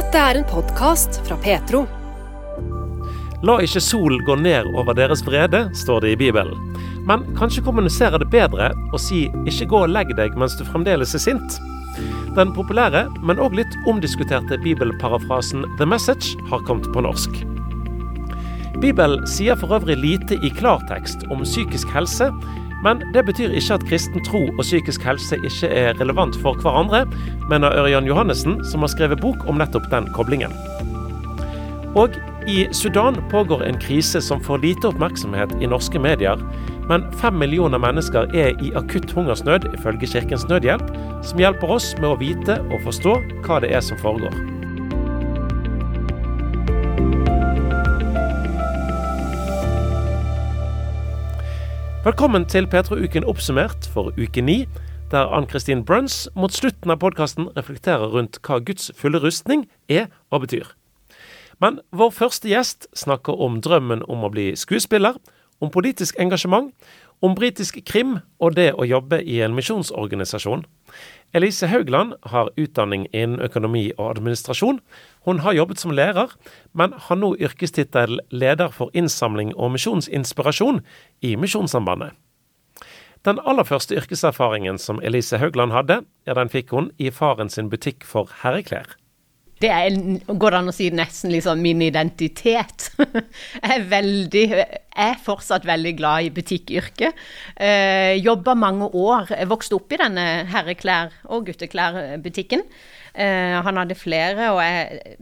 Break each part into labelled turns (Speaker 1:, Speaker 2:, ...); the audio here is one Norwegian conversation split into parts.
Speaker 1: Dette er en podkast fra Petro.
Speaker 2: La ikke sol gå ned over deres vrede, står det i Bibelen. Men kanskje kommunisere det bedre og si 'ikke gå og legg deg mens du fremdeles er sint'. Den populære, men òg litt omdiskuterte bibelparafrasen 'The Message' har kommet på norsk. Bibelen sier for øvrig lite i klartekst om psykisk helse, men det betyr ikke at kristen tro og psykisk helse ikke er relevant for hverandre, mener Ørjan Johannessen, som har skrevet bok om nettopp den koblingen. Og i Sudan pågår en krise som får lite oppmerksomhet i norske medier, men fem millioner mennesker er i akutt hungersnød, ifølge Kirkens Nødhjelp, som hjelper oss med å vite og forstå hva det er som foregår. Velkommen til Petro-uken oppsummert for uke ni, der Ann-Kristin Bruns mot slutten av podkasten reflekterer rundt hva Guds fulle rustning er og betyr. Men vår første gjest snakker om drømmen om å bli skuespiller, om politisk engasjement, om britisk krim og det å jobbe i en misjonsorganisasjon. Elise Haugland har utdanning innen økonomi og administrasjon. Hun har jobbet som lærer, men har nå yrkestittel leder for innsamling og misjonsinspirasjon i Misjonssambandet. Den aller første yrkeserfaringen som Elise Haugland hadde, ja, den fikk hun i faren sin butikk for herreklær.
Speaker 3: Det er, går an å si, nesten liksom min identitet. jeg er veldig er fortsatt veldig glad i butikkyrket. Eh, Jobba mange år. Jeg vokste opp i denne herreklær- og gutteklærbutikken. Eh, han hadde flere, og jeg,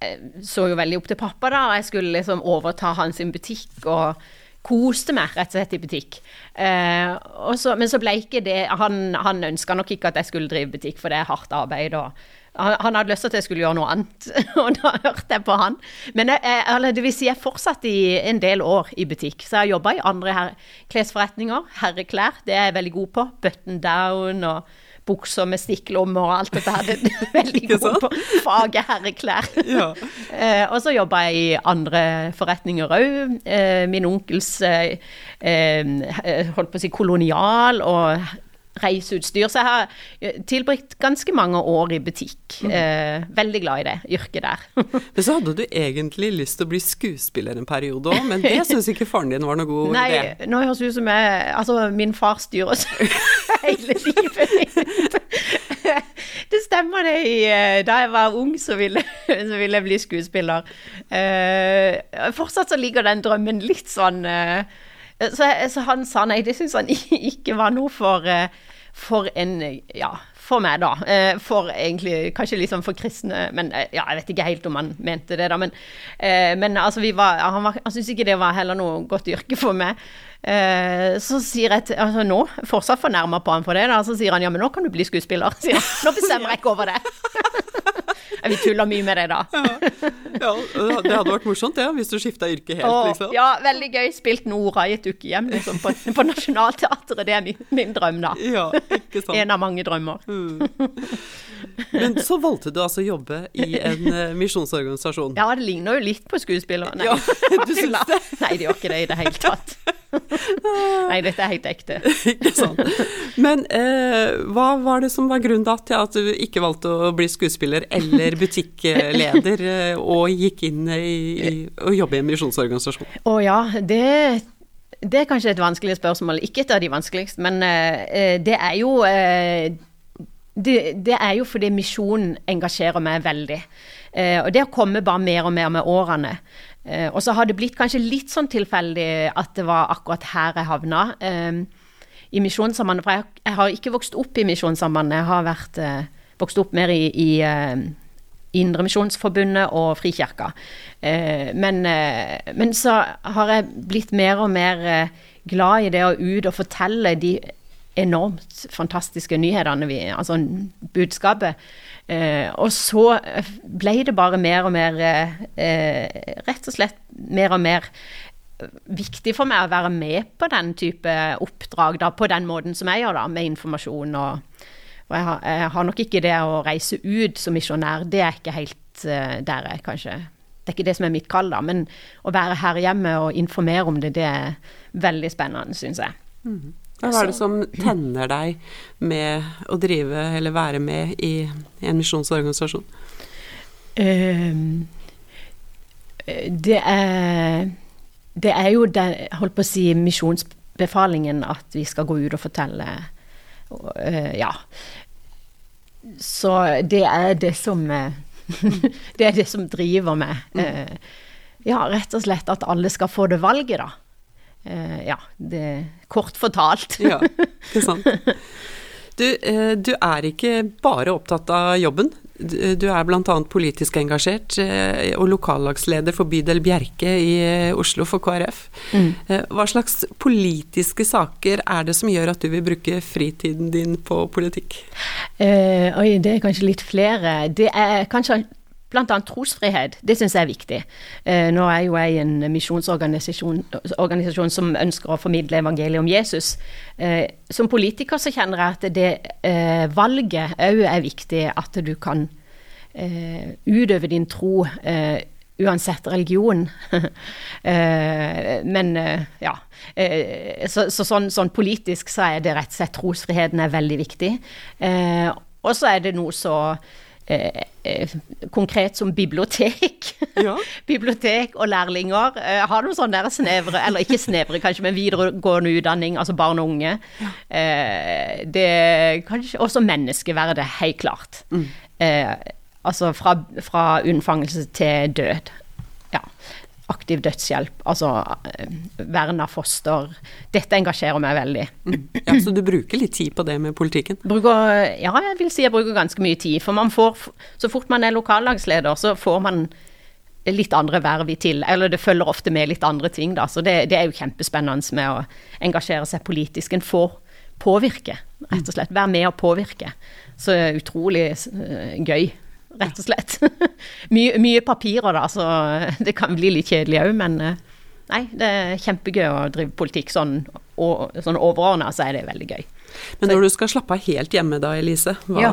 Speaker 3: jeg så jo veldig opp til pappa da. Jeg skulle liksom overta hans butikk. og koste meg rett og slett i butikk. Eh, så, men så ble ikke det Han, han ønska nok ikke at jeg skulle drive butikk, for det er hardt arbeid. og han, han hadde lyst til at jeg skulle gjøre noe annet, og da hørte jeg på han. Men jeg, jeg, det vil si, jeg fortsatte i en del år i butikk. Så jeg har jobba i andre her, klesforretninger. Herreklær, det er jeg veldig god på. Button down og bukser med stikklommer og alt dette her. Det er veldig god på faget herreklær. Ja. eh, og så jobba jeg i andre forretninger òg. Eh, min onkels eh, eh, holdt på å si kolonial og reiseutstyr. Så jeg har eh, tilbrakt ganske mange år i butikk. Mm. Eh, veldig glad i det yrket der.
Speaker 4: men så hadde du egentlig lyst til å bli skuespiller en periode òg, men det syns ikke faren din var noe god
Speaker 3: Nei,
Speaker 4: idé?
Speaker 3: Nei, nå høres det ut som jeg Altså, min far styrer hele livet. Det stemmer, det. Eh, da jeg var ung, så ville, så ville jeg bli skuespiller. Uh, fortsatt så ligger den drømmen litt sånn uh, så, så, han sa nei, det syns han ikke var noe for, for en Ja, for meg, da. For egentlig kanskje liksom for kristne Men ja, jeg vet ikke helt om han mente det, da. Men, men altså, vi var Han, var, han syntes ikke det var heller noe godt yrke for meg. Så sier jeg til altså nå, fortsatt fornærma på han for det, da, så sier han ja, men nå kan du bli skuespiller. Sier han. Nå bestemmer jeg ikke over det. Vi tuller mye med det, da.
Speaker 4: ja, ja, det hadde vært morsomt, det, ja, hvis du skifta yrke helt,
Speaker 3: Åh,
Speaker 4: liksom.
Speaker 3: Ja, veldig gøy. Spilt Nora i et ukehjem liksom, på, på Nationaltheatret. Det er min, min, drøm, da.
Speaker 4: Ja, ikke sant.
Speaker 3: En av mange drømmer.
Speaker 4: Mm. Men så valgte du altså å jobbe i en uh, misjonsorganisasjon.
Speaker 3: Ja, det ligner jo litt på skuespillerne.
Speaker 4: Ja, du syns det?
Speaker 3: Nei, det gjør ikke det i det hele tatt. Nei, dette er helt ekte.
Speaker 4: ikke sant. Men eh, hva var det som var grunnen da til at du ikke valgte å bli skuespiller eller butikkleder, eh, og gikk inn i, å jobbe i en misjonsorganisasjon?
Speaker 3: Å ja, det det er kanskje et vanskelig spørsmål. Ikke et av de vanskeligste, men uh, det er jo uh, det, det, er jo fordi misjonen engasjerer meg veldig. Uh, og det har kommet bare mer og mer med årene. Uh, og så har det blitt kanskje litt sånn tilfeldig at det var akkurat her jeg havna. Eh, I Misjonssambandet. For jeg, jeg, har ikke vokst opp i Misjonssambandet. Jeg har vært, eh, vokst opp mer i, i Indremisjonsforbundet og Frikirka. Men, men, så har jeg blitt mer og mer glad i det å ut og fortelle de enormt fantastiske nyhetene, altså budskapet. Eh, og så ble det bare mer og mer eh, Rett og slett mer og mer viktig for meg å være med på den type oppdrag, da, på den måten som jeg gjør, da, med informasjon. Og, og jeg, har, jeg, har, nok ikke det å reise ut som misjonær, det er ikke helt uh, der jeg kanskje Det er ikke det som er mitt kall, da, men å være her hjemme og informere om det, det er veldig spennende, syns jeg.
Speaker 4: Mm. Hva er det som tenner deg med å drive eller være med i en misjonsorganisasjon?
Speaker 3: Ehm, det er Det er jo den, holdt på å si, misjonsbefalingen at vi skal gå ut og fortelle. Uh, ja. Så det er det som Det er det som driver meg. Uh, ja, rett og slett at alle skal få det valget, da. Ja, det kort fortalt.
Speaker 4: ja, det er sant. Du, du er ikke bare opptatt av jobben. Du er bl.a. politisk engasjert eh, og lokallagsleder for bydel Bjerke i eh, Oslo for KrF. Mm. Eh, hva slags politiske saker er det som gjør at du vil bruke fritiden din på politikk?
Speaker 3: Eh, oi, det er kanskje litt flere. Det er kanskje Bl.a. trosfrihet. Det syns jeg er viktig. Eh, nå er jo jeg en misjonsorganisasjon som ønsker å formidle evangeliet om Jesus. Eh, som politiker så kjenner jeg at det eh, valget òg er viktig. At du kan eh, utøve din tro eh, uansett religion. Eh, men ja. så, så sånn, sånn, politisk så er det rett og slett trosfriheten er veldig viktig. og så er det noe så Eh, eh, konkret som bibliotek. Ja. bibliotek og lærlinger. Eh, har noen sånne der snevre, eller ikke snevre kanskje, men videregående utdanning, altså barn og unge. Ja. Eh, det kanskje også menneskeverdet, helt klart. Mm. Eh, altså fra, fra unnfangelse til død. Aktiv dødshjelp, altså Verna vern av foster. Dette engasjerer meg veldig.
Speaker 4: Mm. Ja, Så du bruker litt tid på det med politikken?
Speaker 3: Bruker, ja, jeg vil si jeg bruker ganske mye tid. For man får, så fort man er lokallagsleder, så får man litt andre verv i til, eller det følger ofte med litt andre ting, da. Så det, det er jo kjempespennende med å engasjere seg politisk. En får påvirke, rett og slett. Være med og påvirke. Så utrolig uh, gøy rett og slett. mye, mye, papirer, da, så det kan bli litt kjedelig òg, men eh, nei, det er kjempegøy å drive politikk sånn, og, sånn overordna, så er det veldig gøy.
Speaker 4: Men når du skal slappe av helt hjemme da, Elise, hva, ja.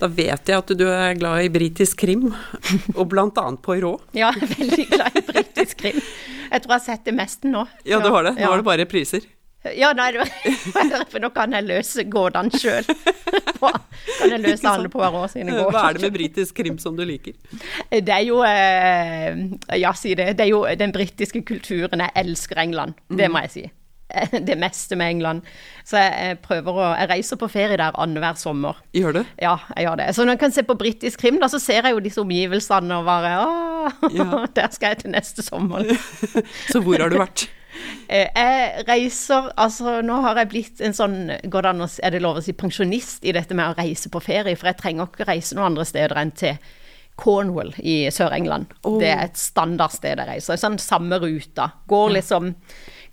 Speaker 4: da vet jeg at du er glad i britisk krim, og blant annet Poirot?
Speaker 3: ja, veldig glad i britisk krim. Jeg tror jeg har sett det meste nå.
Speaker 4: Ja, du har det. Nå ja. er det bare priser.
Speaker 3: Ja, nei, for nå kan jeg løse gårdene sjøl. Kan jeg løse alle Poirot sine gårder.
Speaker 4: Hva er det med britisk krim som du liker?
Speaker 3: Det er jo eh, Ja, si det. Det er jo den britiske kulturen. Jeg elsker England. Det må jeg si. Det meste med England. Så jeg prøver å Jeg reiser på ferie der annenhver sommer.
Speaker 4: Gjør du?
Speaker 3: Ja, jeg gjør det. Så når jeg kan se på britisk krim, da, så ser jeg jo disse omgivelsene og bare Å, ja. der skal jeg til neste sommer.
Speaker 4: så hvor har du vært?
Speaker 3: Eh, jeg reiser Altså, nå har jeg blitt en sånn Går det an å Er det lov å si pensjonist i dette med å reise på ferie? For jeg trenger ikke reise noen andre steder enn til Cornwall i Sør-England. Oh. Det er et standardsted jeg reiser. Sånn samme ruta. Går liksom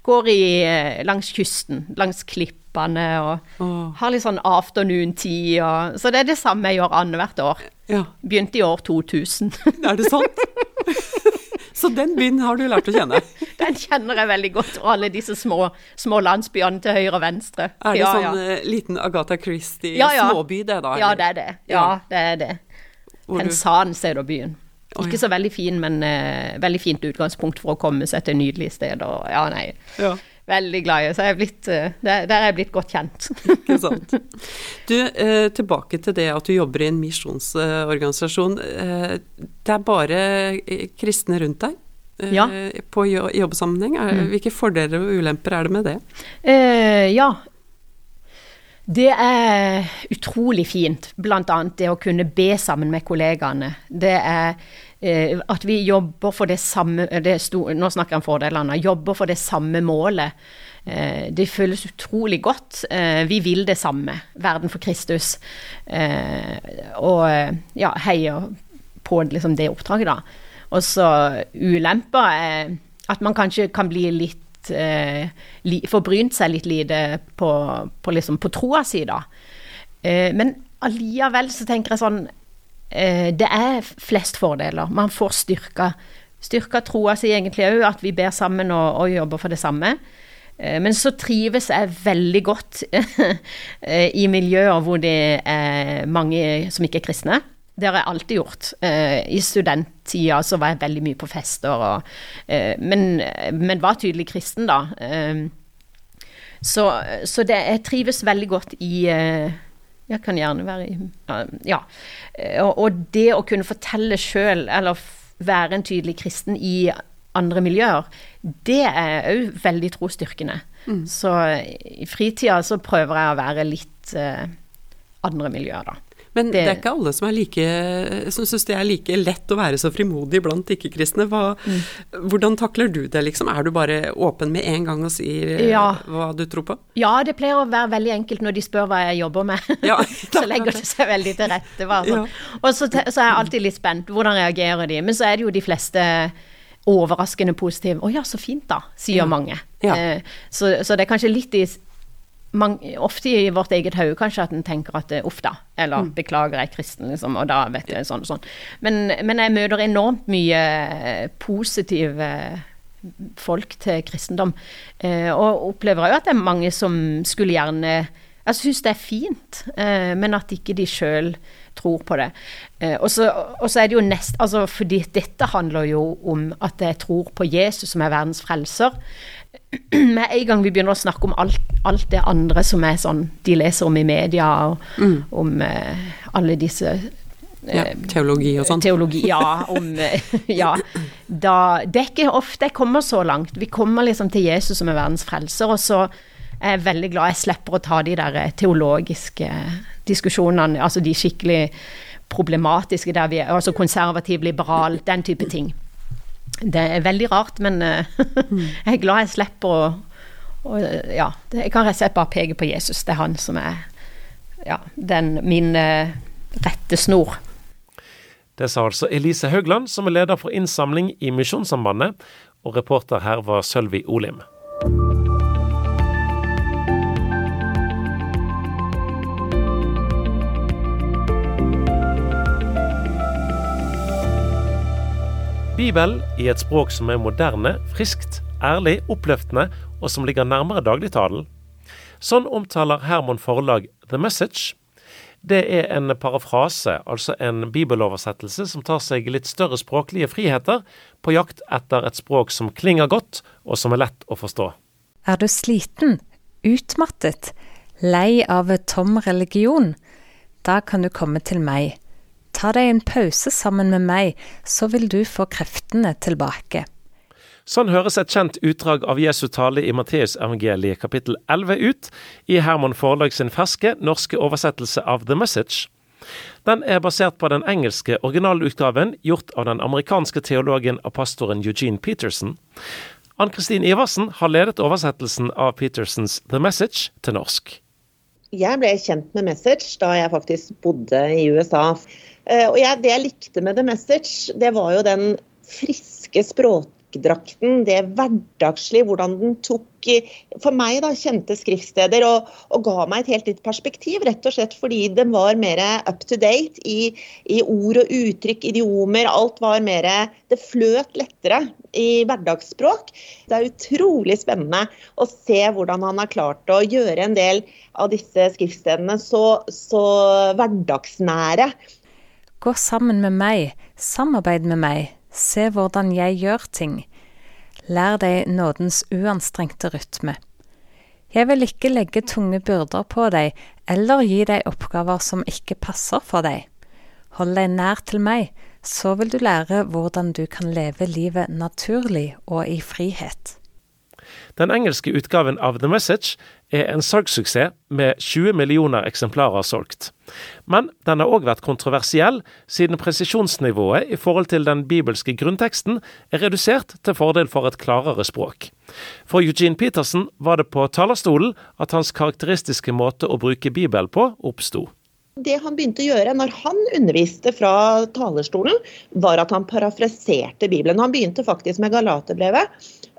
Speaker 3: Går i, eh, langs kysten, langs klippene og oh. har litt sånn afternoon-tid og Så det er det samme jeg gjør annethvert år. Ja. Begynte i år 2000.
Speaker 4: Er det sant? Så den byen har du lært å kjenne?
Speaker 3: Den kjenner jeg veldig godt. Og alle disse små, små landsbyene til høyre og venstre.
Speaker 4: Er det ja, sånn ja. Eh, liten Agatha Christie-småby det, da?
Speaker 3: Ja, det er det. Ja, det er det. Penzance er da byen. Ikke så veldig fin, men uh, veldig fint utgangspunkt for å komme seg til nydelige steder. Ja, nei. Veldig glad i. Så jeg er blitt, eh, der, der er jeg blitt godt kjent.
Speaker 4: Ikke sant. Du, eh, tilbake til det at du jobber i en misjonsorganisasjon. Eh, det er bare kristne rundt deg? Ja. På jobbsammenheng. Mm. Hvilke fordeler og ulemper er det med det?
Speaker 3: Eh, ja, det er utrolig fint, bl.a. det å kunne be sammen med kollegaene. Det er Eh, at vi jobber for det samme det sto, Nå snakker jeg om fordelene. Jobber for det samme målet. Eh, det føles utrolig godt. Eh, vi vil det samme. Verden for Kristus. og ja, heier på liksom, det oppdraget, da. Og så ulemper er at man kanskje kan bli litt Forbrynt seg litt lite på, på, liksom, på troa si, da. men alliavel så tenker jeg sånn Eh, det er flest fordeler. Man får styrka, styrka troa si egentlig òg, at vi ber sammen og, og, jobber for det samme. Eh, men så trives jeg veldig godt eh, i miljøer hvor det er mange som ikke er kristne. Det har jeg alltid gjort. I studenttida så var jeg veldig mye på fester, og, men, men, var tydelig kristen, da. Så, så det, jeg trives veldig godt i Jeg kan gjerne være i Ja. Og, og det å kunne fortelle sjøl, eller være en tydelig kristen i andre miljøer, det er òg veldig trosstyrkende. Mm. Så i fritida så prøver jeg å være litt eh, andre miljøer, da.
Speaker 4: Men det, det, er ikke alle som er like som syns det er like lett å være så frimodig blant ikke-kristne. Mm. Hvordan takler du det, liksom? Er du bare åpen med en gang og sier eh, ja. hva du tror på?
Speaker 3: Ja, det pleier å være veldig enkelt når de spør hva jeg jobber med. Ja, så legger det seg veldig til rette. Sånn. Ja. Og så, så, er jeg alltid litt spent. Hvordan reagerer de? Men så er det jo de fleste overraskende positive. 'Å ja, så fint, da', sier mange. Ja. så, så det er kanskje litt i man, ofte i vårt eget hode kanskje at en tenker at uff da, eller mm. beklager, jeg er kristen, liksom, og da vet jeg sånn og sånn. Men, men jeg møter enormt mye positive folk til kristendom, eh, og opplever òg at det er mange som skulle gjerne jeg syns det er fint, eh, men at ikke de sjøl tror på det. Eh, og så er det jo nest Altså fordi dette handler jo om at jeg tror på Jesus som er verdens frelser. med en gang vi begynner å snakke om alt, alt, det andre som er sånn de leser om i media, og mm. om uh, alle disse uh,
Speaker 4: ja, Teologi og sånn?
Speaker 3: Teologi, ja. Om, uh, ja. Da, det er ikke ofte jeg kommer så langt. Vi kommer liksom til Jesus som er verdens frelser, og så er jeg veldig glad jeg slipper å ta de der teologiske diskusjonene, altså de skikkelig problematiske, der vi er altså konservativ, liberal, den type ting. Det er veldig rart, men uh, jeg er glad jeg slipper å og, ja, jeg kan rett og slett bare peke på Jesus. Det er han som er ja, den, min uh, rettesnor.
Speaker 2: Det sa altså Elise Haugland, som er leder for innsamling i Misjonssambandet, og reporter her var Sølvi Olim. Bibel i et språk som er moderne, friskt, ærlig, oppløftende og som ligger nærmere dagligtalen. Sånn omtaler Herman Forlag The Message. Det er en parafrase, altså en bibeloversettelse som tar seg litt større språklige friheter, på jakt etter et språk som klinger godt, og som er lett å forstå.
Speaker 5: Er du sliten, utmattet, lei av tom religion? Da kan du komme til meg Ta deg en pause sammen med meg, så vil du få kreftene tilbake.
Speaker 2: Sånn høres et kjent utdrag av Jesu tale i Matteusevangeliet kapittel 11 ut, i Herman Forlag sin ferske norske oversettelse av The Message. Den er basert på den engelske originalutgaven gjort av den amerikanske teologen og pastoren Eugene Peterson. Ann-Kristin Iversen har ledet oversettelsen av Petersons The Message til norsk.
Speaker 6: Jeg ble kjent med Message da jeg faktisk bodde i USA. Eh, og jeg, Det jeg likte med The Message, det var jo den friske språkdrakten, det hverdagslige, hvordan den tok for meg da, kjente skriftsteder og, og, ga meg et helt nytt perspektiv. Rett og slett fordi den var mer up to date i, i ord og uttrykk, idiomer. Alt var mer Det fløt lettere i hverdagsspråk. Det er utrolig spennende å se hvordan han har klart å gjøre en del av disse skriftstedene så, så hverdagsnære.
Speaker 5: Gå sammen med meg, samarbeid med meg, se hvordan jeg gjør ting. Lær deg nådens uanstrengte rytme. Jeg vil ikke legge tunge byrder på deg eller gi deg oppgaver som ikke passer for deg. Hold deg nær til meg, så vil du lære hvordan du kan leve livet naturlig og i frihet.
Speaker 2: Den engelske utgaven av The Message er en salgssuksess med 20 millioner eksemplarer solgt. Men den har òg vært kontroversiell, siden presisjonsnivået i forhold til den bibelske grunnteksten er redusert til fordel for et klarere språk. For Eugene Peterson var det på talerstolen at hans karakteristiske måte å bruke Bibel på oppsto.
Speaker 6: Det han begynte å gjøre når han underviste fra talerstolen, var at han parafraserte Bibelen. Han begynte faktisk med Galaterbrevet.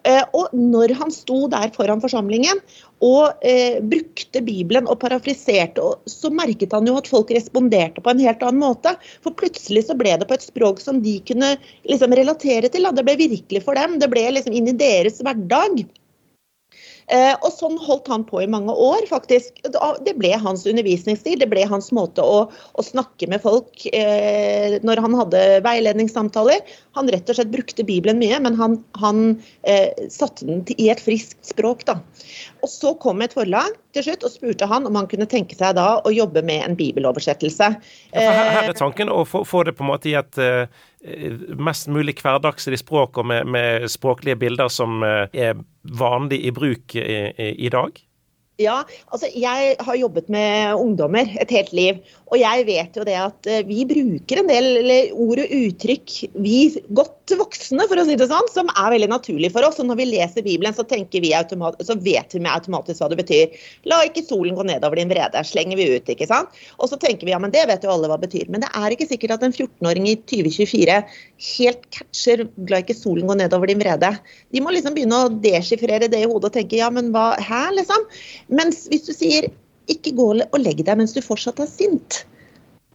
Speaker 6: Eh, og når han sto der foran forsamlingen og eh, brukte Bibelen og parafriserte, så merket han jo at folk responderte på en helt annen måte. For plutselig så ble det på et språk som de kunne liksom relatere til. Da. Det ble virkelig for dem. Det ble liksom inn i deres hverdag. Eh, og sånn holdt han på i mange år, faktisk. Det ble hans undervisningsstil, det ble hans måte å, å snakke med folk eh, når han hadde veiledningssamtaler. han rett og slett brukte Bibelen mye, men han, han eh, satte den i et friskt språk. da. Og Så kom et forlag til slutt og spurte han om han kunne tenke seg da å jobbe med en bibeloversettelse.
Speaker 2: Ja, her, her, er tanken å få, få, det på en måte i et uh, mest mulig hverdagslig språk, og med, med språklige bilder som uh, er vanlig i bruk i, i, i dag?
Speaker 6: Ja, altså jeg har jobbet med ungdommer et helt liv. Og jeg vet jo det at eh, vi bruker en del ord og uttrykk, vi godt voksne for å si det sånn, som er veldig naturlig for oss. Og når vi leser Bibelen, så, vi så vet vi automatisk hva det betyr. La ikke solen gå nedover din vrede, slenger vi ut. ikke sant? Og så tenker vi ja, men det vet jo alle hva det betyr. Men det er ikke sikkert at en 14-åring i 2024 helt catcher la ikke solen gå nedover din vrede. De må liksom begynne å deschiffrere det i hodet og tenke ja, men hva her, liksom? Mens hvis du sier ikke gå og legg deg mens du fortsatt er sint.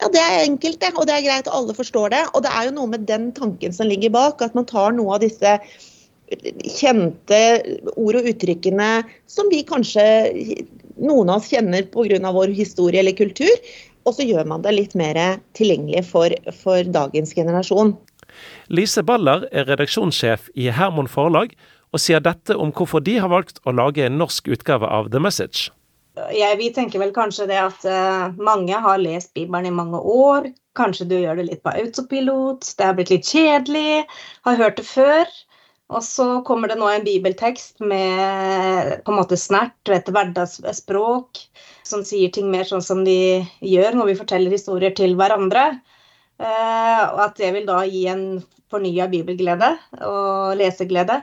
Speaker 6: Ja, Det er enkelt, det. Og det er greit, alle forstår det. Og det er jo noe med den tanken som ligger bak, at man tar noe av disse kjente ord og uttrykkene som vi kanskje noen av oss kjenner pga. vår historie eller kultur, og så gjør man det litt mer tilgjengelig for, for dagens generasjon.
Speaker 2: Lise Baller er redaksjonssjef i Hermon Forlag, og sier dette om hvorfor de har valgt å lage en norsk utgave av The Message.
Speaker 7: Ja, vi tenker vel kanskje det at uh, mange har lest Bibelen i mange år. Kanskje du gjør det litt på autopilot, det har blitt litt kjedelig, har hørt det før. Og så kommer det nå en bibeltekst med på en måte snert et hverdagsspråk som sier ting mer sånn som de gjør når vi forteller historier til hverandre. Uh, og at det vil da gi en fornya bibelglede og leseglede.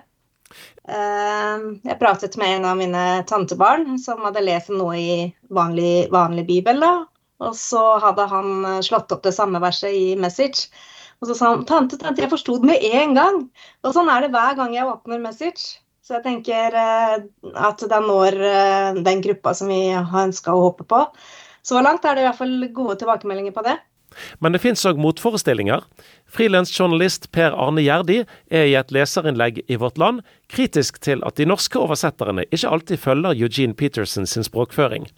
Speaker 7: Eh, jeg pratet med en av mine tantebarn som hadde lest noe i vanlig, vanlig bibel. da, Og så hadde han slått opp det samme verset i Message. Og så sa han tante, tante, jeg forsto det med en gang. Og sånn er det hver gang jeg åpner Message. Så jeg tenker eh, at den når eh, den gruppa som vi har ønska å håpe på. Så langt er det i hvert fall gode tilbakemeldinger på det.
Speaker 2: Men det fins òg motforestillinger. Frilansjournalist Per Arne Gjerdi er i et leserinnlegg i Vårt Land kritisk til at de norske oversetterne ikke alltid følger Eugene Peterson sin språkføring.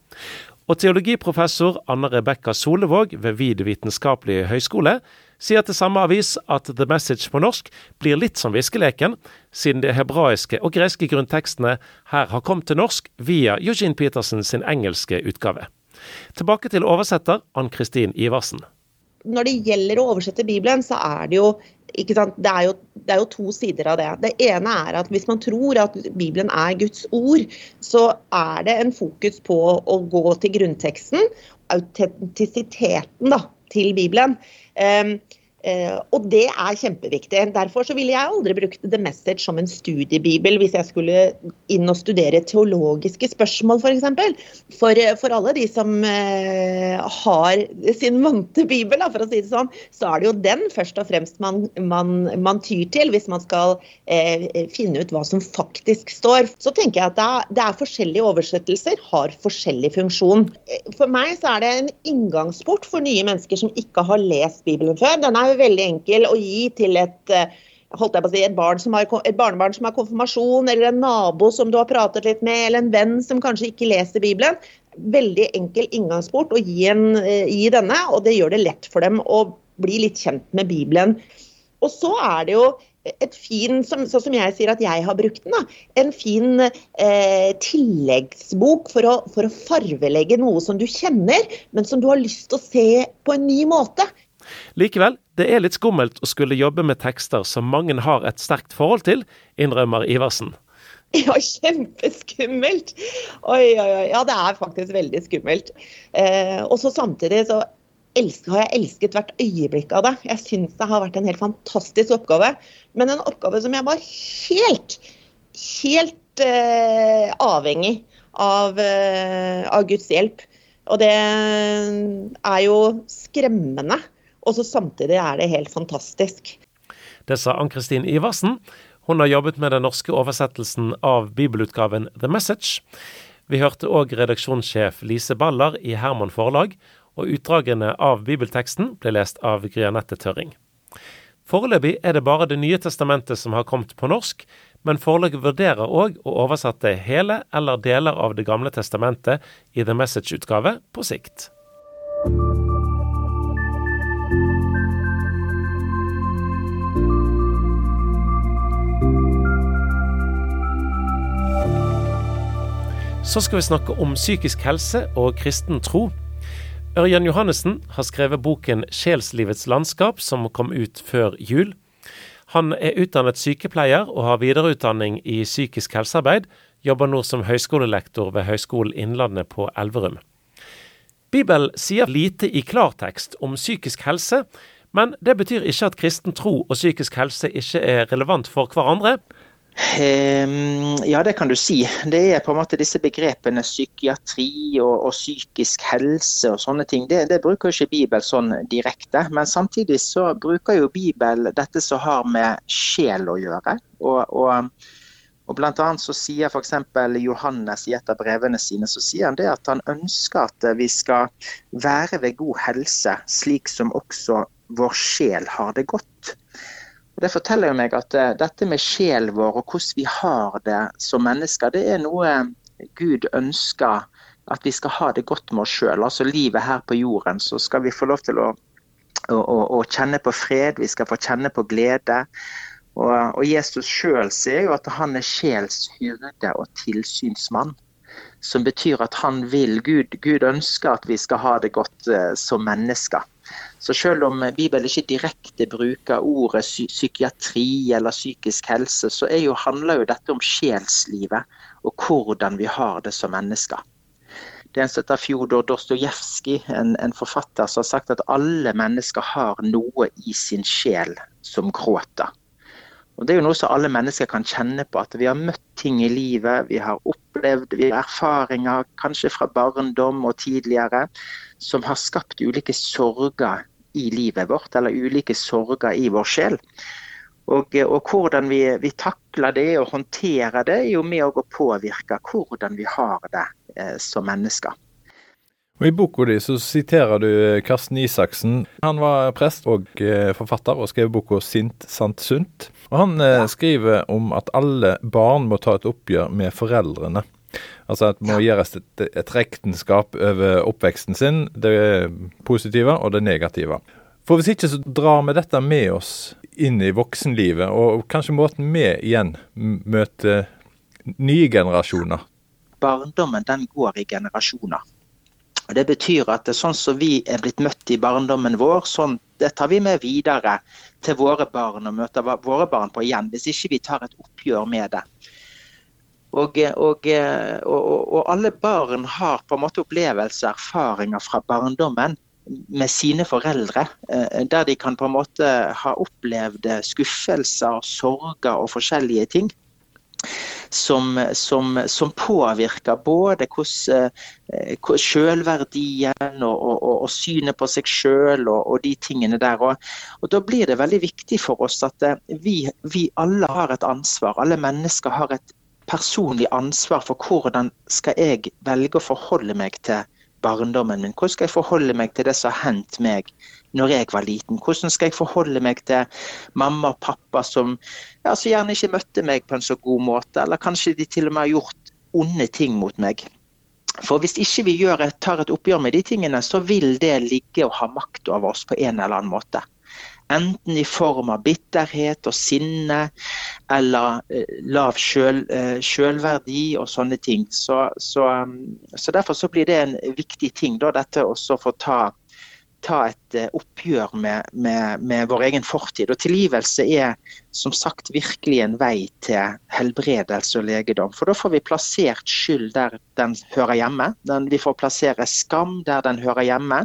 Speaker 2: Og teologiprofessor Anne Rebekka Solevåg ved Vid vitenskapelige høgskole sier til samme avis at The Message på norsk blir litt som viskeleken, siden de hebraiske og greske grunntekstene her har kommet til norsk via Eugene Peterson sin engelske utgave. Tilbake til oversetter Ann Kristin Iversen
Speaker 6: når det gjelder å oversette Bibelen, så er det jo det er, jo, det er, jo, to sider av det. Det ene er at hvis man tror at Bibelen er Guds ord, så er det en fokus på å gå til grunnteksten, autentisiteten da, til Bibelen. Uh, og det er kjempeviktig. Derfor ville jeg aldri brukt The Message som en studiebibel hvis jeg skulle inn og studere teologiske spørsmål, f.eks. For, for, for alle de som uh, har sin vante bibel, for å si det sånn, så er det jo den først og fremst man, man, man tyr til hvis man skal uh, finne ut hva som faktisk står. Så tenker jeg at det er, det er forskjellige oversettelser, har forskjellig funksjon. For meg så er det en inngangsport for nye mennesker som ikke har lest Bibelen før. Den er veldig enkel å gi til et eh, holdt jeg på å si, et, barn som har, et barnebarn som har konfirmasjon, eller en nabo som du har pratet litt med, eller en venn som kanskje ikke leser Bibelen. Veldig enkel inngangsport å gi, en, eh, gi denne, og det gjør det lett for dem å bli litt kjent med Bibelen. Og så er det jo et fin, sånn som jeg sier at jeg har brukt den, da, en fin eh, tilleggsbok for å, for å farvelegge noe som du kjenner, men som du har lyst til å se på en ny måte.
Speaker 2: Likevel, det er litt skummelt å skulle jobbe med tekster som mange har et sterkt forhold til, innrømmer Iversen.
Speaker 6: Ja, kjempeskummelt! Oi, oi, oi. Ja, det er faktisk veldig skummelt. Eh, og så samtidig så elsker, har jeg elsket hvert øyeblikk av det. Jeg syns det har vært en helt fantastisk oppgave. Men en oppgave som jeg var helt, helt eh, avhengig av, eh, av Guds hjelp. Og det er jo skremmende og så samtidig er det helt fantastisk.
Speaker 2: Det sa Ann-Kristin Iversen. Hun har jobbet med den norske oversettelsen av bibelutgaven The Message. Vi hørte òg redaksjonssjef Lise Baller i Herman Forlag, og utdragene av bibelteksten ble lest av Grianette Tørring. Foreløpig er det bare Det nye testamentet som har kommet på norsk, men forlaget vurderer òg å oversette hele eller deler av Det gamle testamentet i The Message-utgave på sikt. Så skal vi snakke om psykisk helse og kristen tro. Ørjan Johannessen har skrevet boken 'Sjelslivets landskap', som kom ut før jul. Han er utdannet sykepleier og har videreutdanning i psykisk helsearbeid. Jobber nå som høyskolelektor ved Høgskolen Innlandet på Elverum. Bibelen sier lite i klartekst om psykisk helse, men det betyr ikke at kristen tro og psykisk helse ikke er relevant for hverandre.
Speaker 8: Um, ja, det kan du si. Det er på en måte disse begrepene psykiatri og, og psykisk helse og sånne ting. Det, det bruker ikke Bibel sånn direkte. Men samtidig så bruker jo Bibel dette som har med sjel å gjøre. Og, og og blant annet så sier f.eks. Johannes i et av brevene sine så sier han det at han ønsker at vi skal være ved god helse, slik som også vår sjel har det godt. Det forteller jo meg at uh, dette med sjelen vår og hvordan vi har det som mennesker, det er noe Gud ønsker at vi skal ha det godt med oss sjøl. Altså livet her på jorden, så skal vi få lov til å, å, å, å kjenne på fred, vi skal få kjenne på glede. Og, og Jesus sjøl sier jo at han er sjelshyrde og tilsynsmann. Som betyr at han vil, Gud, Gud ønsker at vi skal ha det godt uh, som mennesker. Så selv om Bibelen ikke direkte bruker ordet psy psykiatri eller psykisk helse, så jo, handler jo dette om sjelslivet og hvordan vi har det som mennesker. Det er en av Fjodor Dostojevskij, en, en, forfatter som har sagt at alle mennesker har noe i sin sjel som gråter. Og Det er jo noe som alle mennesker kan kjenne på. At vi har møtt ting i livet, vi har opplevd vi har erfaringer, kanskje fra barndom og tidligere, som har skapt ulike sorger i livet vårt, eller ulike sorger i vår sjel. Og, og hvordan vi, vi, takler det og håndterer det, er jo med å påvirke hvordan vi har det eh, som mennesker.
Speaker 9: Og I boka di så siterer du Karsten Isaksen. Han var prest og eh, forfatter og skrev boka 'Sint, sant, sunt'. Og Han eh, skriver om at alle barn må ta et oppgjør med foreldrene. Altså at det må gjøres et, et rektenskap over oppveksten sin, det positive og det negative. For hvis ikke så drar vi dette med oss inn i voksenlivet, og kanskje måten vi igjen møter nye generasjoner.
Speaker 8: Barndommen den går i generasjoner. Og Det betyr at det er sånn som vi er blitt møtt i barndommen vår, sånn, det tar vi med videre til våre barn og møter våre barn på igjen, hvis ikke vi tar et oppgjør med det. Og, og, og, og alle barn har på en måte opplevelser, erfaringer fra barndommen med sine foreldre, eh, der de kan på en måte ha opplevd skuffelser, sorger og forskjellige ting som, som, som påvirker både hvordan eh, selvverdien og, og, og, synet på seg selv og, og de tingene der. Og, Da blir det veldig viktig for oss at eh, vi, vi alle har et ansvar. Alle mennesker har et personlig ansvar for hvordan skal jeg velge å forholde meg til barndommen min? Hvordan skal jeg forholde meg til det som har hendt meg når jeg var liten? Hvordan skal jeg forholde meg til mamma og pappa som, ja, så gjerne ikke møtte meg på en så god måte, eller kanskje de til og med har gjort onde ting mot meg? For hvis ikke vi gjør, tar et oppgjør med de tingene, så vil det ligge og ha makt over oss på en eller annen måte. Enten i form av bitterhet og sinne eller eh, lav eh, sjølverdi og sånne ting. Så, så, um, så, Derfor så blir det en viktig ting, da, dette å få ta ta et eh, oppgjør med, med, med, vår egen fortid. Og tilgivelse er som sagt virkelig en vei til helbredelse og legedom. For da får vi plassert skyld der den hører hjemme. Den, vi får plassere skam der den hører hjemme.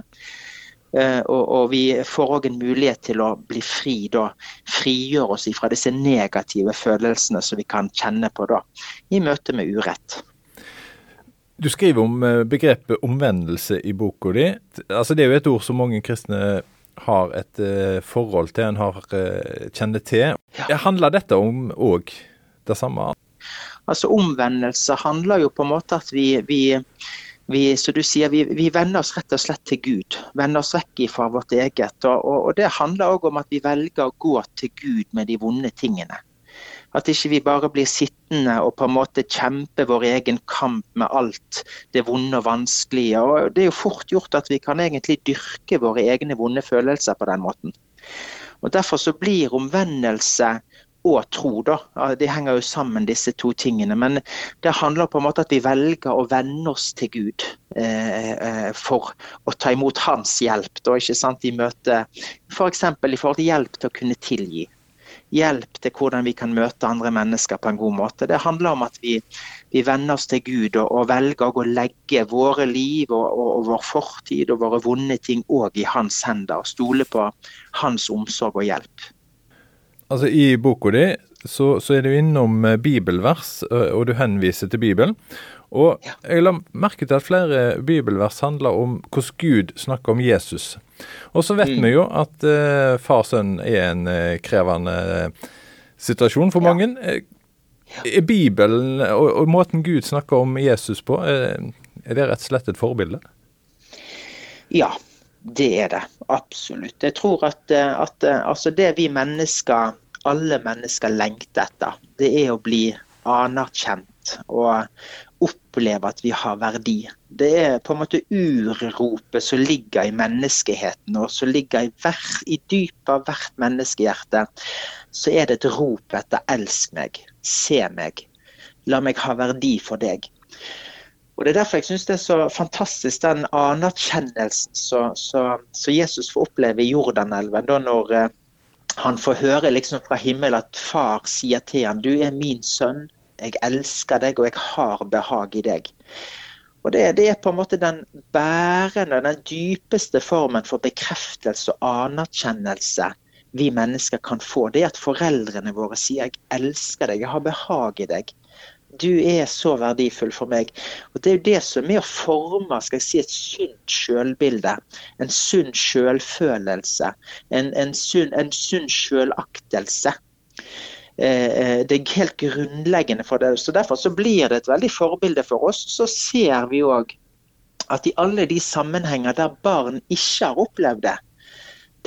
Speaker 8: Uh, og, og, vi får òg en mulighet til å bli fri, da. Frigjøre oss fra disse negative følelsene som vi kan kjenne på da, i møte med urett.
Speaker 9: Du skriver om eh, begrepet omvendelse i boka di. Altså, det er jo et ord som mange kristne har et uh, forhold til, en har uh, kjenner til. Ja. Handler dette om òg det samme?
Speaker 8: Altså Omvendelse handler jo på en måte at vi, vi, vi som du sier, vi, vi, vender oss rett og slett til Gud. Vender oss vekk fra vårt eget. Og, og, og det handler òg om at vi velger å gå til Gud med de vonde tingene. At ikke vi bare blir sittende og på en måte kjempe vår egen kamp med alt det vonde og vanskelige. Og Det er jo fort gjort at vi kan egentlig dyrke våre egne vonde følelser på den måten. Og Derfor så blir omvendelse og tro. da. De henger jo sammen, disse to tingene. Men det handler på en måte at vi velger å venne oss til Gud eh, eh for å ta imot hans hjelp. da, ikke sant, I møte f.eks. I forhold til hjelp til å kunne tilgi. Hjelp til hvordan vi kan møte andre mennesker på en god måte. Det handler om at vi, vi venner oss til Gud og, og velger å legge våre liv og, og, og, vår fortid og våre vonde ting òg i hans hender. og Stole på hans omsorg og hjelp.
Speaker 9: Altså I boka di så, så, er du innom eh, bibelvers, og du henviser til Bibelen. Og jeg la merke til at flere bibelvers handler om hvordan Gud snakker om Jesus. Og så vet mm. vi jo at uh, far sønn er en uh, krevende situasjon for mange. Er Bibelen og, og, måten Gud snakker om Jesus på, er det rett og slett et forbilde?
Speaker 8: Ja, det er det. Absolutt. Jeg tror at, at altså det vi mennesker alle mennesker lengter etter, det er å bli anerkjent og oppleve at vi har verdi. Det er på en måte urropet som ligger i menneskeheten, og som ligger i, hver, i dypet av hvert menneskehjerte. Så er det et rop etter 'elsk meg', 'se meg', 'la meg ha verdi for deg'. Og Det er derfor jeg syns det er så fantastisk den anerkjennelsen som Jesus får oppleve i Jordanelven. da når eh, han får høre liksom fra himmelen at far sier til ham, du er min sønn, jeg elsker deg og jeg har behag i deg. Og det, det, er på en måte den bærende, den dypeste formen for bekreftelse og anerkjennelse vi mennesker kan få. Det er at foreldrene våre sier 'jeg elsker deg, jeg har behag i deg'. Du er så verdifull for meg. Og Det er jo det som er å forme skal jeg si, et sunt sjølbilde. En sunn sjølfølelse. En, en sunn sjølaktelse. Eh, eh, det er helt grunnleggende for det. så Derfor så blir det et veldig forbilde for oss. Så ser vi òg at i alle de sammenhenger der barn ikke har opplevd det,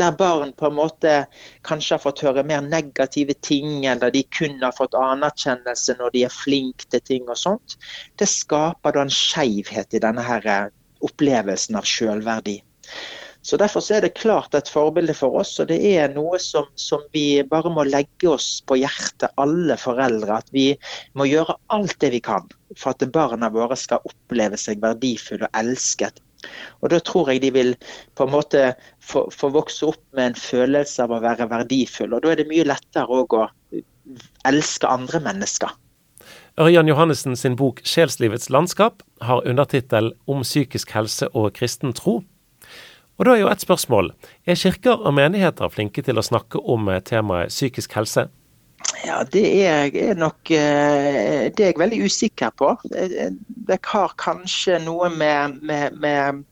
Speaker 8: der barn på en måte kanskje har fått høre mer negative ting, eller de kun har fått anerkjennelse når de er flinke til ting og sånt, det skaper da en skeivhet i denne her eh, opplevelsen av selvverdi. Så Derfor så er det klart et forbilde for oss, og det er noe som, som, vi bare må legge oss på hjertet, alle foreldre. At vi må gjøre alt det vi kan for at barna våre skal oppleve seg verdifulle og elsket og Da tror jeg de vil på en måte få, få, vokse opp med en følelse av å være verdifull. og Da er det mye lettere òg å elske andre mennesker.
Speaker 2: Ørjan Johannessen sin bok 'Sjelslivets landskap' har undertittel 'Om psykisk helse og kristen tro'. Og Da er jo et spørsmål. Er kirker og menigheter flinke til å snakke om temaet psykisk helse?
Speaker 8: Ja, Det er, er nok eh, det er jeg veldig usikker på. Det har kanskje noe med, med, med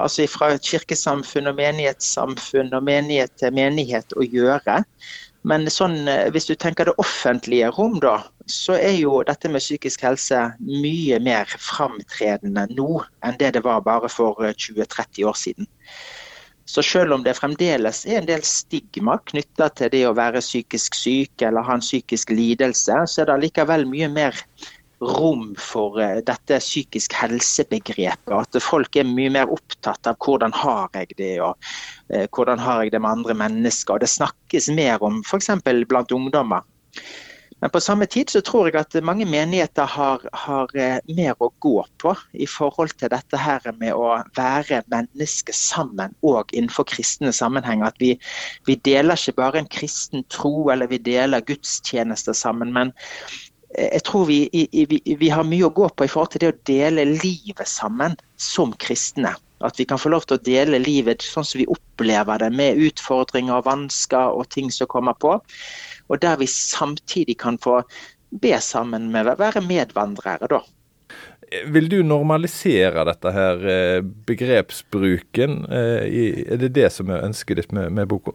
Speaker 8: altså fra kirkesamfunn og menighetssamfunn og menighet til menighet å gjøre. Men sånn, eh, hvis du tenker det offentlige rom, da, så er jo dette med psykisk helse mye mer framtredende nå enn det det var bare for 20-30 eh, år siden. Så selv om det fremdeles er en del stigma knytta til det å være psykisk syk eller ha en psykisk lidelse, så er det likevel mye mer rom for eh, dette psykisk helsebegrepet. At folk er mye mer opptatt av hvordan har jeg det, og eh, hvordan har jeg det med andre mennesker. Det snakkes mer om f.eks. blant ungdommer. Men på samme tid så tror jeg at mange menigheter har, har, eh, mer å gå på i forhold til dette her med å være mennesker sammen og innenfor kristne sammenhenger. At vi, vi deler ikke bare en kristen tro eller vi deler gudstjenester sammen. men eh, jeg tror vi, vi, vi, har mye å gå på i forhold til det å dele livet sammen som kristne. At vi kan få lov til å dele livet sånn som vi opplever det, med utfordringer og vansker og ting som kommer på og der vi samtidig kan få be sammen med være medvandrere, da.
Speaker 9: Vil du normalisere dette her eh, begrepsbruken? Eh, er det det som er ønsket ditt med, med boka?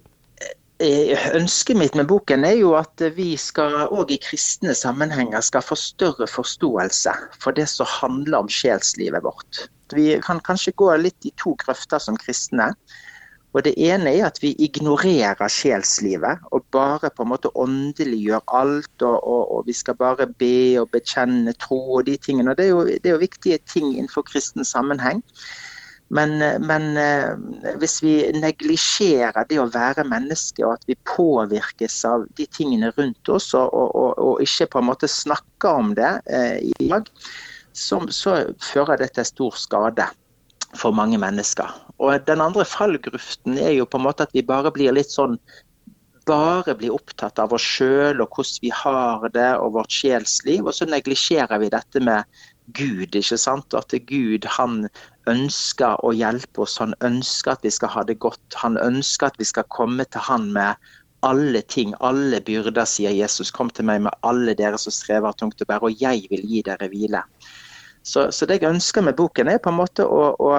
Speaker 8: Eh, ønsket mitt med boken er jo at vi skal òg i kristne sammenhenger skal få større forståelse for det som handler om sjelslivet vårt. Vi kan kanskje gå litt i to grøfter som kristne. Og Det ene er at vi ignorerer sjelslivet og bare på en måte åndeliggjør alt. Og, og, og, vi skal bare be og bekjenne tro og de tingene. og Det er jo, det er jo viktige ting innenfor kristen sammenheng. Men, men hvis vi neglisjerer det å være menneske, og at vi påvirkes av de tingene rundt oss, og, og, og ikke på en måte snakker om det i dag, så, så fører det til stor skade for mange mennesker. Og Den andre fallgruften er jo på en måte at vi bare blir litt sånn bare blir opptatt av oss sjøl og hvordan vi har det og vårt sjelsliv, og så neglisjerer vi dette med Gud. ikke sant? At Gud han ønsker å hjelpe oss, han ønsker at vi skal ha det godt. Han ønsker at vi skal komme til han med alle ting, alle byrder, sier Jesus. Kom til meg med alle dere som strever tungt å bære, og jeg vil gi dere hvile. Så, så, det jeg ønsker med boken, er på en måte å, å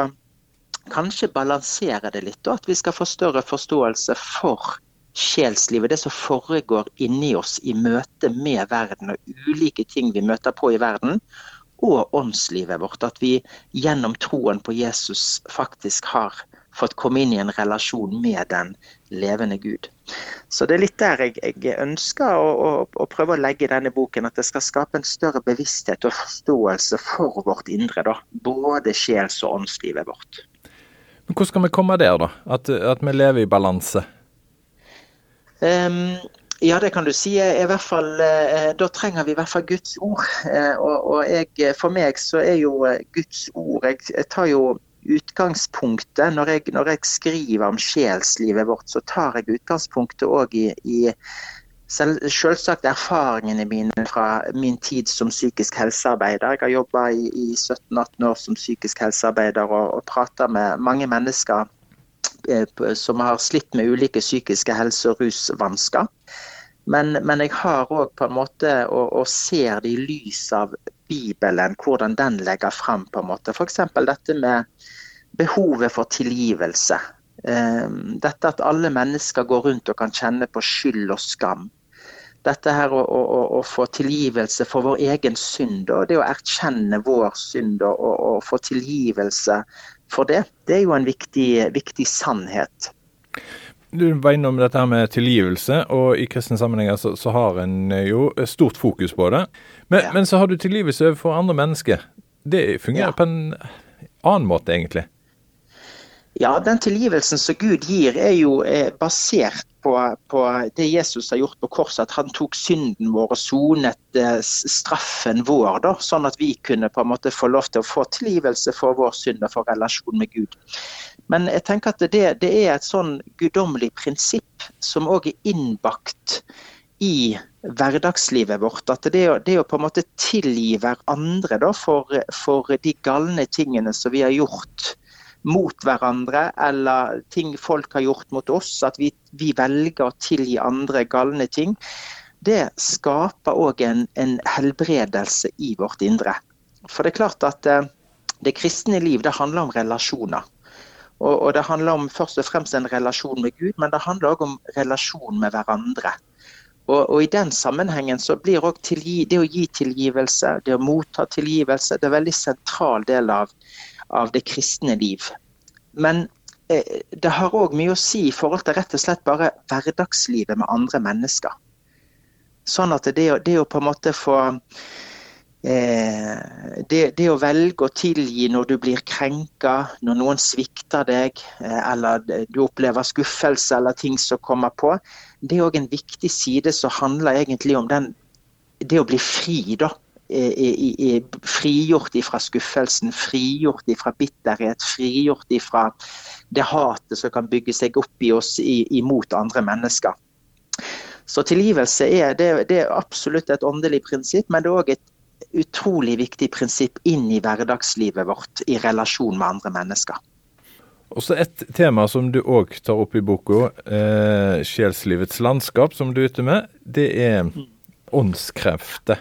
Speaker 8: kanskje balansere det litt. Og at vi skal få større forståelse for sjelslivet, det som foregår inni oss i møte med verden og ulike ting vi møter på i verden, og åndslivet vårt. At vi gjennom troen på Jesus faktisk har fått komme inn i en relasjon med den levende Gud. Så det er litt der jeg, jeg ønsker å, å, å, prøve å legge denne boken. At det skal skape en større bevissthet og forståelse for vårt indre. da, Både sjels- og åndslivet vårt.
Speaker 9: Men Hvordan skal vi komme der, da? At, at vi lever i balanse?
Speaker 8: Um, ja, det kan du si. Fall, eh, da trenger vi i hvert fall Guds ord. Eh, og, og jeg, For meg så er jo eh, Guds ord Jeg, jeg tar jo utgangspunktet når jeg, når jeg, skriver om sjelslivet vårt, så tar jeg utgangspunktet òg i, i selv, selvsagt erfaringene mine fra min tid som psykisk helsearbeider. Jeg har jobba i, i 17-18 år som psykisk helsearbeider og, og prata med mange mennesker Eh, som har slitt med ulike psykiske helse- og rusvansker. Men, men jeg har òg på en måte, og, og, ser det i lys av Bibelen, hvordan den legger frem på en måte. F.eks. dette med behovet for tilgivelse. Eh, dette at alle mennesker går rundt og kan kjenne på skyld og skam. Dette her å, å, å få tilgivelse for vår egen synd, og det å erkjenne vår synd og, og få tilgivelse for det. Det er jo en viktig, viktig sannhet.
Speaker 9: Du var innom dette her med tilgivelse, og i kristne sammenhenger så, så har en jo stort fokus på det. Men, ja. men, så har du tilgivelse overfor andre mennesker. Det fungerer ja. på en annen måte, egentlig.
Speaker 8: Ja, den tilgivelsen som Gud gir, er jo eh, basert på, på, det Jesus har gjort på korset. At han tok synden vår og sonet eh, straffen vår, da, sånn at vi kunne på en måte få lov til å få tilgivelse for vår synd og for relasjon med Gud. Men jeg tenker at det, det er et sånn guddommelig prinsipp som òg er innbakt i hverdagslivet vårt. At det, det å på en måte tilgi hverandre da, for, for de galne tingene som vi har gjort mot hverandre eller ting folk har gjort mot oss, at vi, vi velger å tilgi andre galne ting, det skaper òg en, en, helbredelse i vårt indre. For det er klart at eh, det kristne liv det handler om relasjoner. Og, og, det handler om først og fremst en relasjon med Gud, men det handler òg om relasjon med hverandre. Og, og, I den sammenhengen så blir også det å gi tilgivelse, det å motta tilgivelse, det er en veldig sentral del av, av det kristne liv. Men eh, det har òg mye å si i forhold til rett og slett bare hverdagslivet med andre mennesker. Sånn at det, det å på en måte få eh, det, det, å velge å tilgi når du blir krenka, når noen svikter deg, eh, eller du opplever skuffelse eller ting som kommer på, det er òg en viktig side som handler egentlig om den, det å bli fri, da frigjort ifra skuffelsen, frigjort ifra bitterhet, frigjort ifra det hatet som kan bygge seg opp i oss imot andre mennesker. Så tilgivelse er, det, det er absolutt et åndelig prinsipp, men det er òg et utrolig viktig prinsipp inn i hverdagslivet vårt i relasjon med andre mennesker.
Speaker 9: Også Et tema som du òg tar opp i boka, eh, 'Sjelslivets landskap', som du er ute med, det er mm. åndskrefter.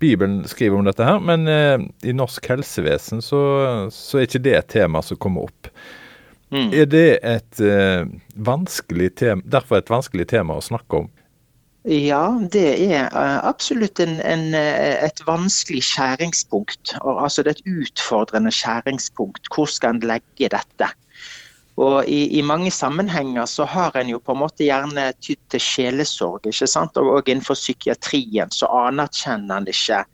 Speaker 9: Bibelen skriver om dette her, men eh, i norsk helsevesen så, så, er ikke det et tema som kommer opp. Mm. Er det et eh, vanskelig tema, derfor et vanskelig tema å snakke om?
Speaker 8: Ja, det er uh, absolutt en, en, eh, et vanskelig skjæringspunkt. Altså det er et utfordrende skjæringspunkt. Hvor skal en legge dette? Og i, i, mange sammenhenger så har en jo på en måte gjerne tydd til sjelesorg. ikke sant? Og, og innenfor psykiatrien så anerkjenner en ikke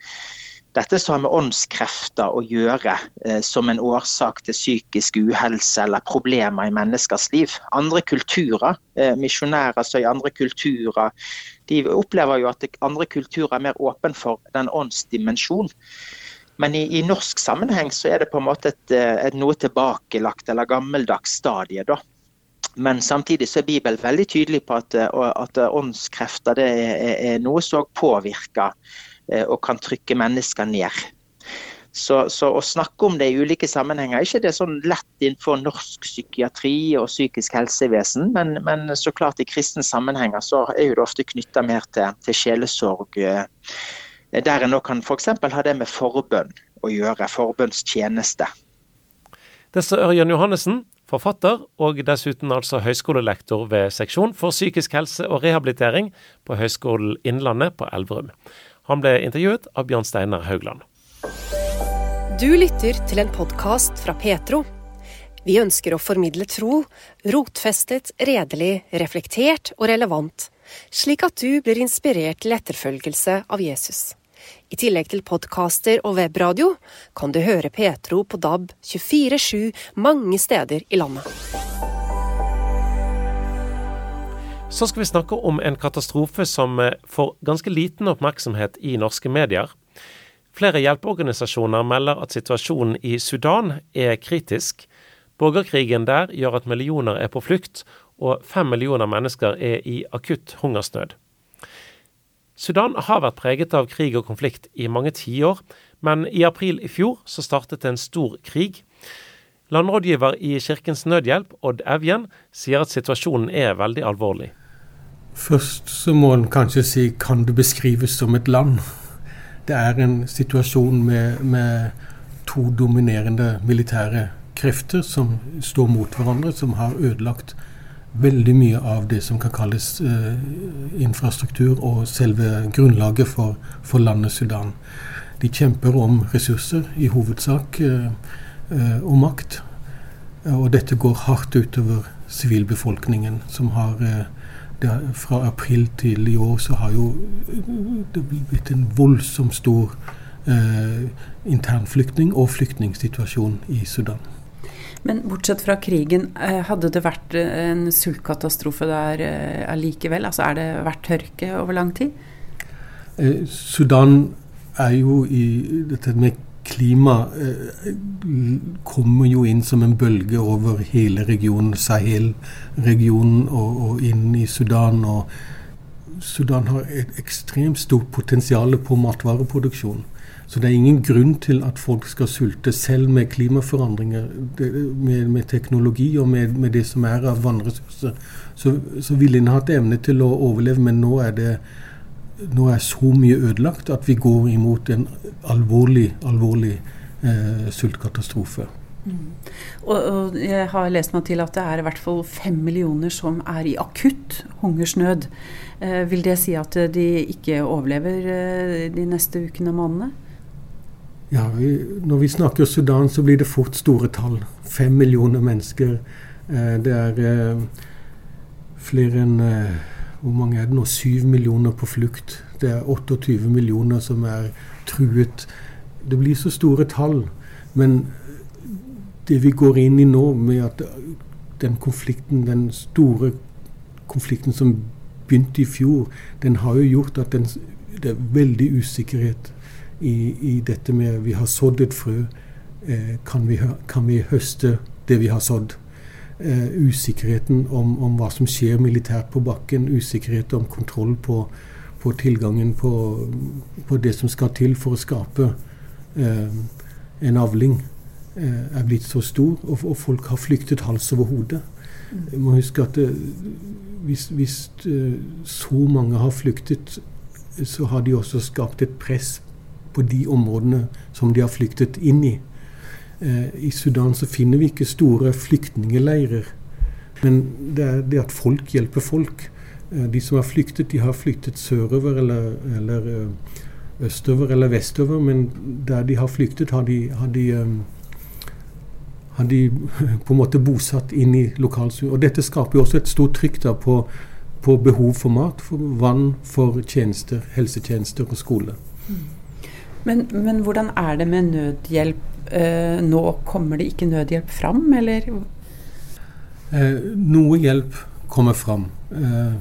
Speaker 8: dette som har med åndskrefter å gjøre eh, som en årsak til psykisk uhelse eller problemer i menneskers liv. Andre kulturer, eh, misjonærer som i andre kulturer, de opplever jo at andre kulturer er mer åpen for den åndsdimensjon. Men i, i, norsk sammenheng så er det på en måte et, eh, et noe tilbakelagt eller gammeldags stadie. da. Men samtidig så er Bibelen veldig tydelig på at, eh, at åndskrefter det er, er noe som påvirker Eh, og kan trykke mennesker ned. Så, så, å snakke om det i ulike sammenhenger er ikke det sånn lett innenfor norsk psykiatri og psykisk helsevesen, men, men så klart i kristne sammenhenger så er det ofte knytta mer til, til sjelesorg. Der en nå kan f.eks. ha det med forbønn å gjøre, forbønnstjeneste.
Speaker 2: Det sa Ørjan Johannessen, forfatter og dessuten altså høyskolelektor ved seksjon for psykisk helse og rehabilitering på Høgskolen Innlandet på Elverum. Han ble intervjuet av Bjørn Steinar Haugland.
Speaker 1: Du lytter til en podkast fra Petro. Vi ønsker å formidle tro, rotfestet, redelig, reflektert og relevant, slik at du blir inspirert til etterfølgelse av Jesus. I tillegg til podkaster og webradio kan du høre Petro på DAB 24-7 mange steder i landet.
Speaker 2: Så skal vi snakke om en katastrofe som eh, får ganske liten oppmerksomhet i norske medier. Flere hjelpeorganisasjoner melder at situasjonen i Sudan er kritisk. Borgerkrigen der gjør at millioner er på flukt, og fem millioner mennesker er i akutt hungersnød. Sudan har vært preget av krig og konflikt i mange tiår, men i april i fjor så startet en stor krig. Landrådgiver i Kirkens Nødhjelp, Odd Evjen, sier at situasjonen er veldig alvorlig.
Speaker 10: Først så må en kanskje si kan det beskrives som et land. Det er en situasjon med, med to dominerende militære krefter som står mot hverandre, som har ødelagt veldig mye av det som kan kalles eh, infrastruktur og selve grunnlaget for, for, landet Sudan. De kjemper om ressurser, i hovedsak, uh, uh, og makt. Og dette går hardt utover sivilbefolkningen, som har det, fra april til i år så har jo det blitt en voldsomt stor eh, internflyktning- og flyktningsituasjon i Sudan.
Speaker 4: Men bortsett fra krigen, eh, hadde det vært eh, en sultkatastrofe der eh, allikevel? Altså er det vært tørke over lang tid?
Speaker 10: Sudan er jo i dette med klima eh, kommer jo inn som en bølge over hele regionen, Sahel-regionen og, og, inn i Sudan. og Sudan har et ekstremt stort potensial på matvareproduksjon. Så det er ingen grunn til at folk skal sulte, selv med klimaforandringer, med, med teknologi og med, med, det som er av vannressurser. Så, så ville en hatt evne til å overleve, men nå er det nå er så mye ødelagt at vi går imot en alvorlig, alvorlig eh, sultkatastrofe. Mm.
Speaker 4: Og, og, jeg har lest meg til at det er i hvert fall fem millioner som er i akutt hungersnød. Eh, vil det si at de ikke overlever eh, de neste ukene og månedene?
Speaker 10: Ja, vi, Når vi snakker Sudan, så blir det fort store tall. Fem millioner mennesker. Eh, det er eh, flere enn eh, hvor mange er det nå? Syv millioner på flukt. Det er 28 millioner som er truet. Det blir så store tall. Men det vi går inn i nå, med at den konflikten, den store konflikten som begynte i fjor, den har jo gjort at den, det er veldig usikkerhet i, i, dette med Vi har sådd et frø. Eh, kan, vi, kan vi høste det vi har sådd? eh, usikkerheten om, om, hva som skjer militært på bakken, usikkerhet om kontroll på, på tilgangen på, på, det som skal til for å skape eh, en avling, eh, er blitt så stor, og, og, folk har flyktet hals over hode. Jeg må huske at det, hvis, hvis eh, så mange har flyktet, så har de også skapt et press på de områdene som de har flyktet inn i. Eh, I Sudan så finner vi ikke store flyktningeleirer. Men det er det at folk hjelper folk. Eh, de som har flyktet, de har flyktet sørover eller, eller eh, østover eller vestover. Men der de har flyktet, har de, har de, har de på en måte bosatt inn i lokalsamfunnet. Og dette skaper jo også et stort trykk da på, på, behov for mat, for vann, for tjenester, helsetjenester og skole. Mm.
Speaker 4: Men, men hvordan er det med nødhjelp eh, nå? Kommer det ikke nødhjelp fram, eller?
Speaker 10: Eh, noe hjelp kommer fram. Eh,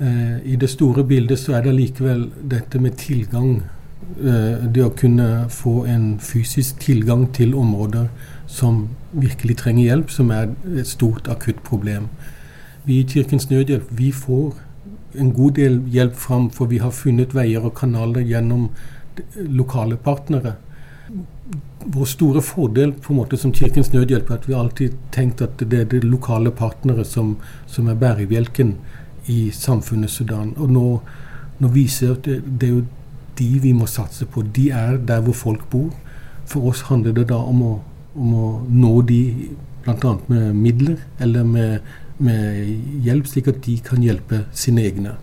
Speaker 10: eh, I det store bildet så er det likevel dette med tilgang. Eh, det å kunne få en fysisk tilgang til områder som virkelig trenger hjelp, som er et stort akutt problem. Vi i Kirkens Nødhjelp vi får en god del hjelp fram, for vi har funnet veier og kanaler gjennom lokale partnere. Vår store fordel på en måte som Kirkens Nødhjelp er at vi alltid tenkt at det er det lokale partnere som, som er bærebjelken i samfunnet Sudan. Og nå, nå viser at det, det er jo de vi må satse på. De er der hvor folk bor. For oss handler det da om å, om å nå de bl.a. med midler eller med med hjelp, slik at de kan hjelpe sine egne.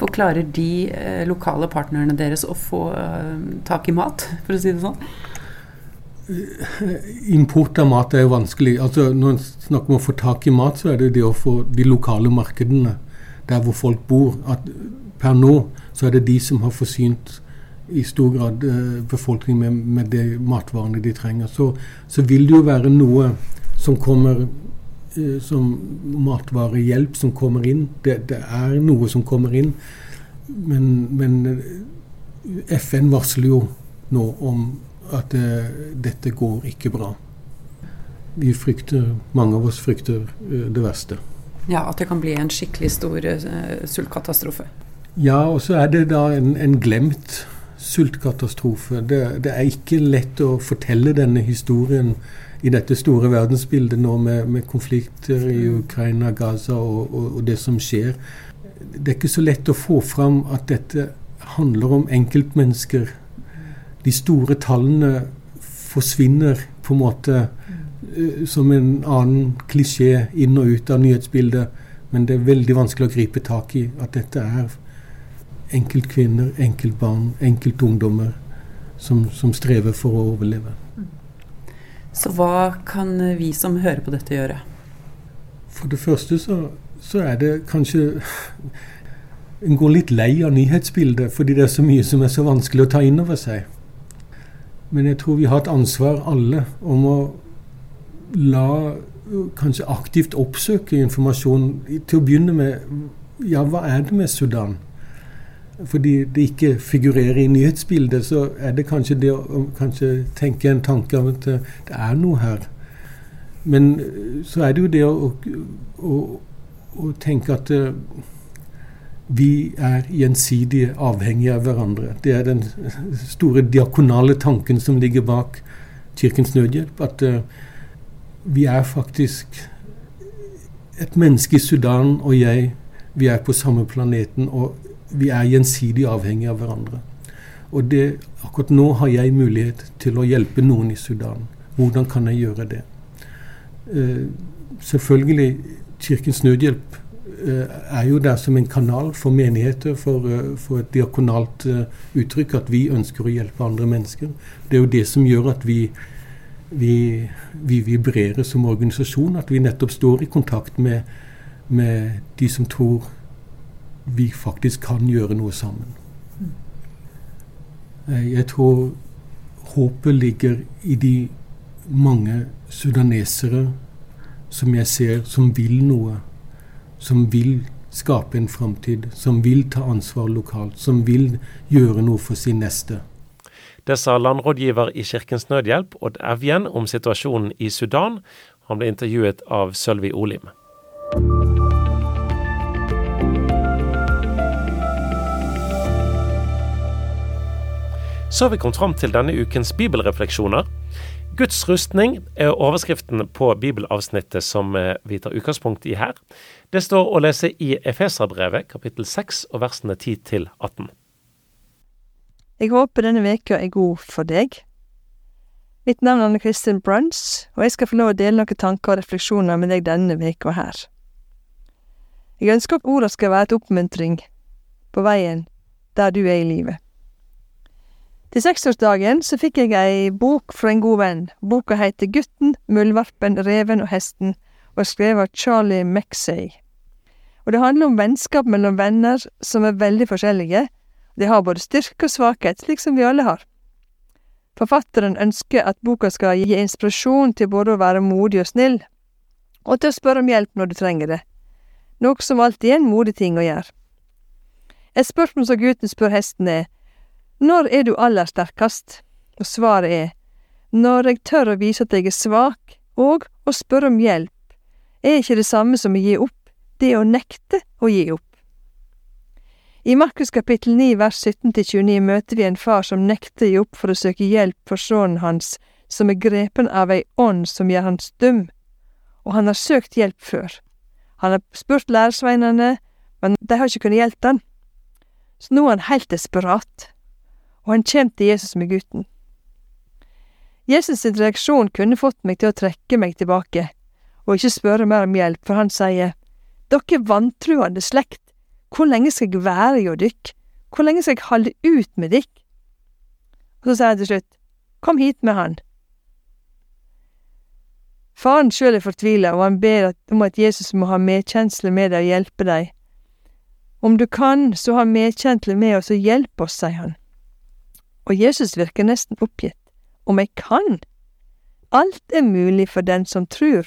Speaker 4: Forklarer de eh, lokale partnerne deres å få eh, tak i mat, for å si det sånn?
Speaker 10: Eh, import av mat er jo vanskelig. Altså, når en snakker om å få tak i mat, så er det det å få de lokale markedene der hvor folk bor. At per nå så er det de som har forsynt i stor grad eh, befolkningen med, med de matvarene de trenger. Så, så vil det jo være noe som kommer som matvarehjelp som kommer inn. Det, det, er noe som kommer inn. Men, men eh, FN varsler jo nå om at det, dette går ikke bra. Vi frykter, mange av oss frykter det verste.
Speaker 4: Ja, At det kan bli en skikkelig stor uh, sultkatastrofe?
Speaker 10: Ja, og så er det da en, en glemt sultkatastrofe. Det, det, er ikke lett å fortelle denne historien i dette store verdensbildet nå med, med konflikter i Ukraina, Gaza og, og, og, det som skjer. Det er ikke så lett å få fram at dette handler om enkeltmennesker. De store tallene forsvinner på en måte uh, som en annen klisjé inn og ut av nyhetsbildet. Men det er veldig vanskelig å gripe tak i at dette er enkeltkvinner, enkeltbarn, enkeltungdommer som, som strever for å overleve.
Speaker 4: Så hva kan vi som hører på dette gjøre?
Speaker 10: For det første så, så er det kanskje En går litt lei av nyhetsbildet fordi det er så mye som er så vanskelig å ta inn over seg. Men jeg tror vi har et ansvar, alle, om å la Kanskje aktivt oppsøke informasjon. Til å begynne med Ja, hva er det med Sudan? Fordi det ikke figurerer i nyhetsbildet, så er det kanskje det å kanskje tenke en tanke om at eh, det er noe her. Men eh, så er det jo det å, å, å tenke at uh, vi er gjensidig avhengige av hverandre. Det er den store diakonale tanken som ligger bak Kirkens Nødhjelp. At vi er faktisk et menneske i Sudan og jeg, vi er på samme planeten. og vi er gjensidig avhengige av hverandre. Og det, akkurat nå har jeg mulighet til å hjelpe noen i Sudan. Hvordan kan jeg gjøre det? Uh, selvfølgelig, Kirkens Nødhjelp uh, er jo der som en kanal for menigheter, for, uh, for et diakonalt uttrykk, at vi ønsker å hjelpe andre mennesker. Det er jo det som gjør at vi, vi, vi vibrerer som organisasjon, at vi nettopp står i kontakt med, med de som tror vi faktisk kan gjøre noe sammen. Eh, jeg tror håpet ligger i de mange sudanesere som jeg ser som vil noe. Som vil skape en framtid, som vil ta ansvar lokalt, som vil gjøre noe for sin neste.
Speaker 2: Det sa landrådgiver i Kirkens Nødhjelp, Odd Evjen, om situasjonen i Sudan. Han ble intervjuet av Sølvi Olim. Så har vi kommet fram til denne ukens bibelrefleksjoner. Guds rustning er overskriften på bibelavsnittet som eh, vi tar utgangspunkt i her. Det står å lese i Efeserbrevet kapittel 6 og versene 10 til 18.
Speaker 11: Jeg håper denne veka er god for deg. Mitt navn er Kristin Bruns, og jeg skal få lov å dele noen tanker og refleksjoner med deg denne veka her. Jeg ønsker at ordene skal være et oppmuntring på veien der du er i livet. Til seksårsdagen så fikk jeg ei bok fra en god venn. Boka heter Gutten, muldvarpen, reven og hesten, og er skrevet av Charlie Maxey. Og det handler om vennskap mellom venner som er veldig forskjellige, De har både styrke og svakhet, slik som vi alle har. Forfatteren ønsker at boka skal gi inspirasjon til både å være modig og snill, og til å spørre om hjelp når du trenger det, noe som alltid er en modig ting å gjøre. Et spørsmål som gutten spør hesten er, Når er du aller sterkest? Og svaret er, Når jeg tør å vise at jeg er svak, og å spørre om hjelp, er ikke det samme som å gi opp, det å nekte å gi opp. I Markus kapittel 9 vers 17-29 møter vi en far som nekter å gi opp for å søke hjelp for sønnen hans, som er grepen av ei ånd som gjør han stum, og han har søkt hjelp før. Han har spurt lærersveinene, men de har ikke kunnet hjelpe han. Så nå er han helt desperat, og han kommer til Jesus med gutten. Jesus' sin reaksjon kunne fått meg til å trekke meg tilbake, og ikke spørre mer om hjelp, for han sier, Dere vantruende slekt, hvor lenge skal jeg være hjå dykk, hvor lenge skal jeg holde ut med dykk? Og så sier han til slutt, Kom hit med han. Faren sjøl er fortvila, og han ber om at Jesus må ha medkjensle med deg og hjelpe deg. Om du kan, så ha medkjensle med oss og hjelp oss, sier han. Og Jesus virker nesten oppgitt. Om jeg kan? Alt er mulig for den som tror.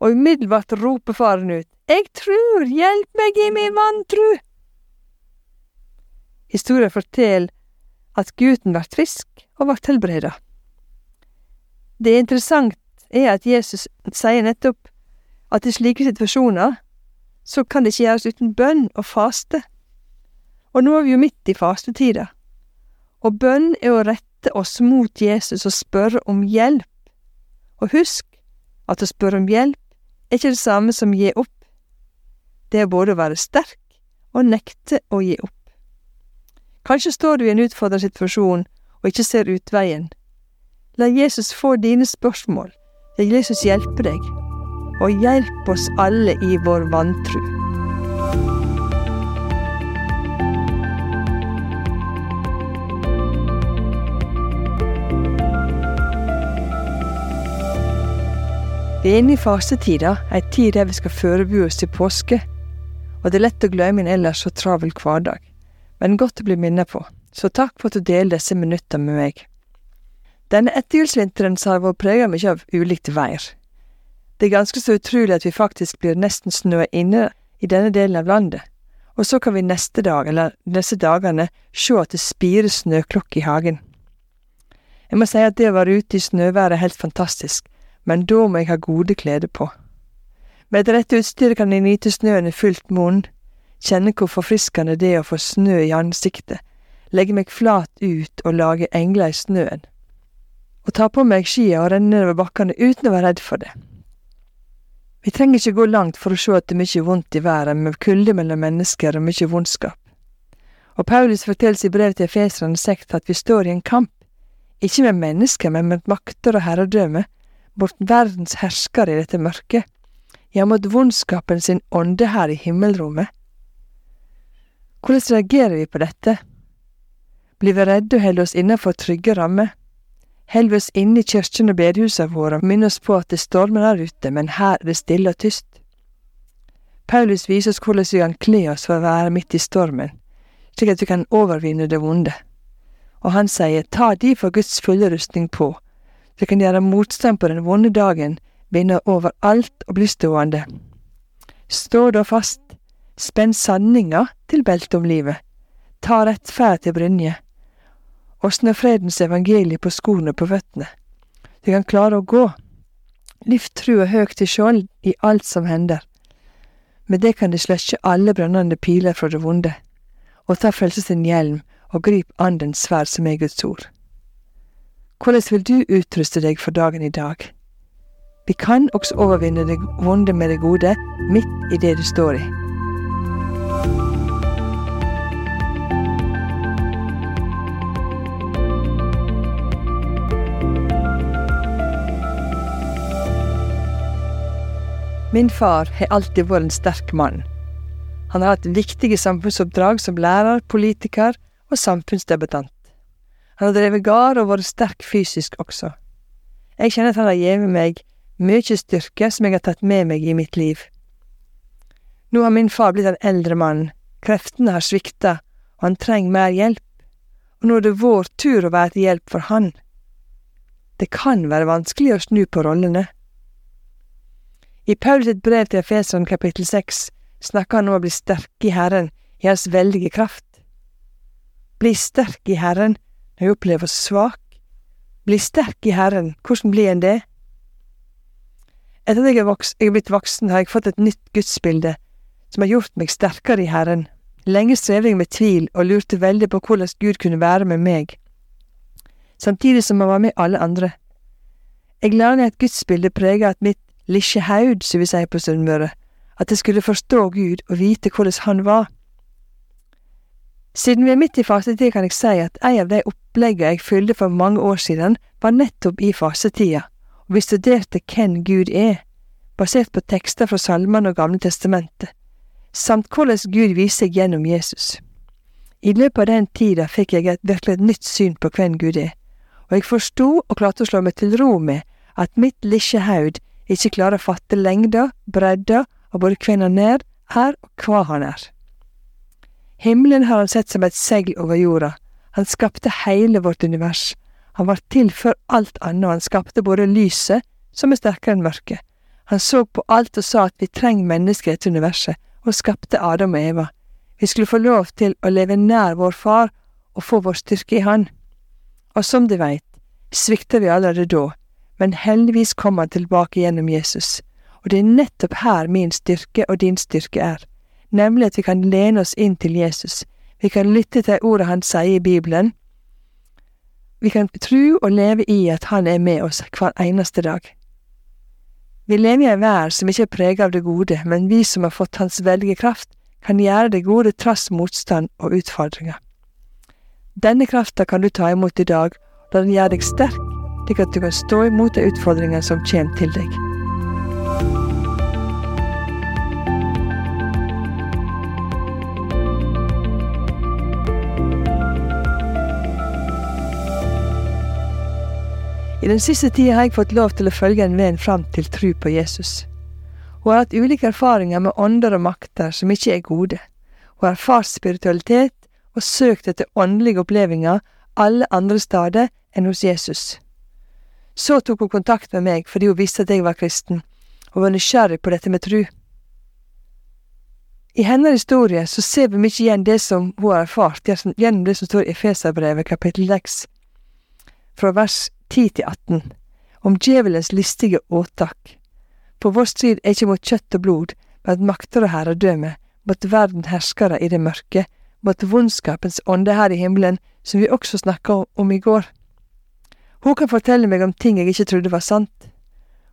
Speaker 11: Og umiddelbart roper faren ut, Jeg tror, hjelp meg i min vantru! Historien forteller at gutten ble frisk og ble helbreda. Det interessant er at Jesus sier nettopp at i slike situasjoner så kan det ikke gjøres uten bønn og faste. Og nå er vi jo midt i fastetida, og bønn er å rette oss mot Jesus og spørre om hjelp. Og husk at å spørre om hjelp er ikke det samme som gi opp. Det er både å være sterk og nekte å gi opp. Kanskje står du i en utfordrende situasjon og ikke ser utveien. La Jesus få dine spørsmål, la Jesus hjelpe deg, og hjelp oss alle i vår vantru. Vi er inne i fastetida, ei tid der vi skal forberede oss til påske, og det er lett å glemme en ellers så travel hverdag, men godt å bli minnet på, så takk for at du deler disse minuttene med meg. Denne etterjulsvinteren har vært preget mye av ulikt vær. Det er ganske så utrolig at vi faktisk blir nesten snø inne i denne delen av landet, og så kan vi neste dag, eller disse dagene, se at det spirer snøklokker i hagen. Jeg må si at det å være ute i snøværet er helt fantastisk, men da må jeg ha gode klede på. Med det rette utstyret kan jeg nyte snøen i fullt monn, kjenne hvor forfriskende det er å få snø i ansiktet, legge meg flat ut og lage engler i snøen, og ta på meg skia og renne nedover bakkene uten å være redd for det. Vi trenger ikke gå langt for å se at det er mye vondt i verden, med kulde mellom mennesker og mye vondskap. Og Paulus forteller i brevet til Efeseren sekt at vi står i en kamp, ikke med mennesker, men med makter og herredømme, bort verdens hersker i dette mørket, ja, mot vondskapen sin ånde her i himmelrommet. Hvordan reagerer vi på dette? Blir vi redde og holder oss innenfor trygge rammer? Holder vi oss inne i kirkene og bedehusene våre og minner oss på at det stormer der ute, men her er det stille og tyst? Paulus viser oss hvordan vi kan kle oss for å være midt i stormen, slik at vi kan overvinne det vonde. Og han sier, ta de for Guds fulle rustning på, vi kan gjøre motstand på den vonde dagen, vinne over alt og bli stående. Stå da fast, spenn sanninga til beltet om livet, ta rettferd til brynje, og snø fredens evangelie på skoene på føttene. Du kan klare å gå. Lyft trua høgt til skjold i alt som hender. Med det kan de sløkke alle brennende piler fra det vonde, og ta frelse sin hjelm og grip andens sverd som er Guds ord. Hvordan vil du utruste deg for dagen i dag? Vi kan også overvinne det vonde med det gode, midt i det du står i. Min far har alltid vært en sterk mann. Han har hatt viktige samfunnsoppdrag som lærer, politiker og samfunnsdebattant. Han har drevet gard og vært sterk fysisk også. Jeg kjenner at han har gitt meg mye styrke som jeg har tatt med meg i mitt liv. Nå har min far blitt en eldre mann, kreftene har svikta, og han trenger mer hjelp, og nå er det vår tur å være til hjelp for han. Det kan være vanskelig å snu på rollene. I Paulus sitt brev til Efeson kapittel seks snakker han om å bli sterk i Herren i Hans veldige kraft. Bli sterk i Herren når jeg opplever svak. Bli sterk i Herren, hvordan blir en det? Etter at jeg er, voks, jeg er blitt voksen, har jeg fått et nytt gudsbilde som har gjort meg sterkere i Herren. Lenge strevde jeg med tvil og lurte veldig på hvordan Gud kunne være med meg, samtidig som han var med alle andre. Jeg lærte ned gudsbildet preget at mitt lisje haud, som vi sier på Sunnmøre, at jeg skulle forstå Gud og vite hvordan han var. Siden vi er midt i fasetid, kan jeg si at en av de oppleggene jeg fylte for mange år siden, var nettopp i fasetida, og vi studerte hvem Gud er, basert på tekster fra Salmene og Gamle testamentet, samt hvordan Gud viser seg gjennom Jesus. I løpet av den tida fikk jeg et virkelig et nytt syn på hvem Gud er, og jeg forsto og klarte å slå meg til ro med at mitt lille haud ikke klarer å fatte lengda, bredda og både hvem han er, er og hva han er. Himmelen har han sett som et segl over jorda, han skapte hele vårt univers, han var til før alt annet, og han skapte både lyset, som er sterkere enn mørket. Han så på alt og sa at vi trenger mennesker i dette universet, og skapte Adam og Eva. Vi skulle få lov til å leve nær vår far og få vår styrke i Han. Og som du veit, svikter vi allerede da, men heldigvis kom han tilbake gjennom Jesus, og det er nettopp her min styrke og din styrke er nemlig at vi kan lene oss inn til Jesus. Vi kan lytte til ordet han sier i Bibelen. Vi kan tro og leve i at han er med oss hver eneste dag. Vi lever i en vær som ikke er preget av det gode, men vi som har fått hans veldige kraft, kan gjøre det gode trass motstand og utfordringer. Denne krafta kan du ta imot i dag, da den gjør deg sterk, slik at du kan stå imot de utfordringene som kommer til deg. I den siste tida har jeg fått lov til å følge en venn fram til tru på Jesus. Hun har hatt ulike erfaringer med ånder og makter som ikke er gode. Hun har erfart spiritualitet og søkt etter åndelige opplevelser alle andre steder enn hos Jesus. Så tok hun kontakt med meg fordi hun visste at jeg var kristen, og var nysgjerrig på dette med tru. I hennes historie så ser vi mye igjen det som hun har erfart gjennom det som står i Efeserbrevet kapittel 6, fra vers 10 til 18, om djevelens listige åtak. For vår strid er ikke mot kjøtt og blod, men makter og herredømme, mot verden herskere i det mørke, mot vondskapens ånde her i himmelen, som vi også snakka om i går. Hun kan fortelle meg om ting jeg ikke trodde var sant.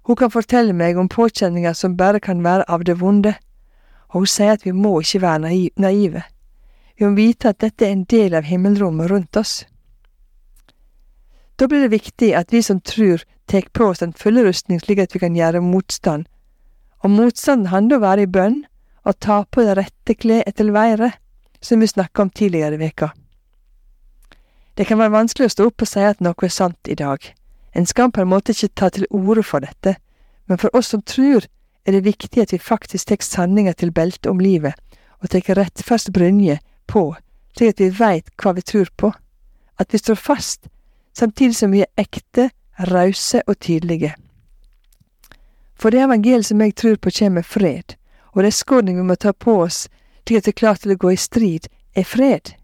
Speaker 11: Hun kan fortelle meg om påkjenninger som bare kan være av det vonde, og hun sier at vi må ikke være naive. Vi må vite at dette er en del av himmelrommet rundt oss. Da blir det viktig at vi som tror, tek på oss den fulle rustning slik at vi kan gjøre motstand. Og motstanden handler om å være i bønn og ta på det rette kledet etter været, som vi snakka om tidligere i veka. Det kan være vanskelig å stå opp og si at noe er sant i dag. En skal på en måte ikke ta til orde for dette, men for oss som tror, er det viktig at vi faktisk tek sanninga til beltet om livet, og tek rettferds brynje på, slik at vi veit hva vi tror på, at vi står fast samtidig som vi er ekte, rause og tydelige. For det evangeliet som jeg tror på kommer med fred, og det skåring vi må ta på oss slik at vi er klare til å gå i strid, er fred.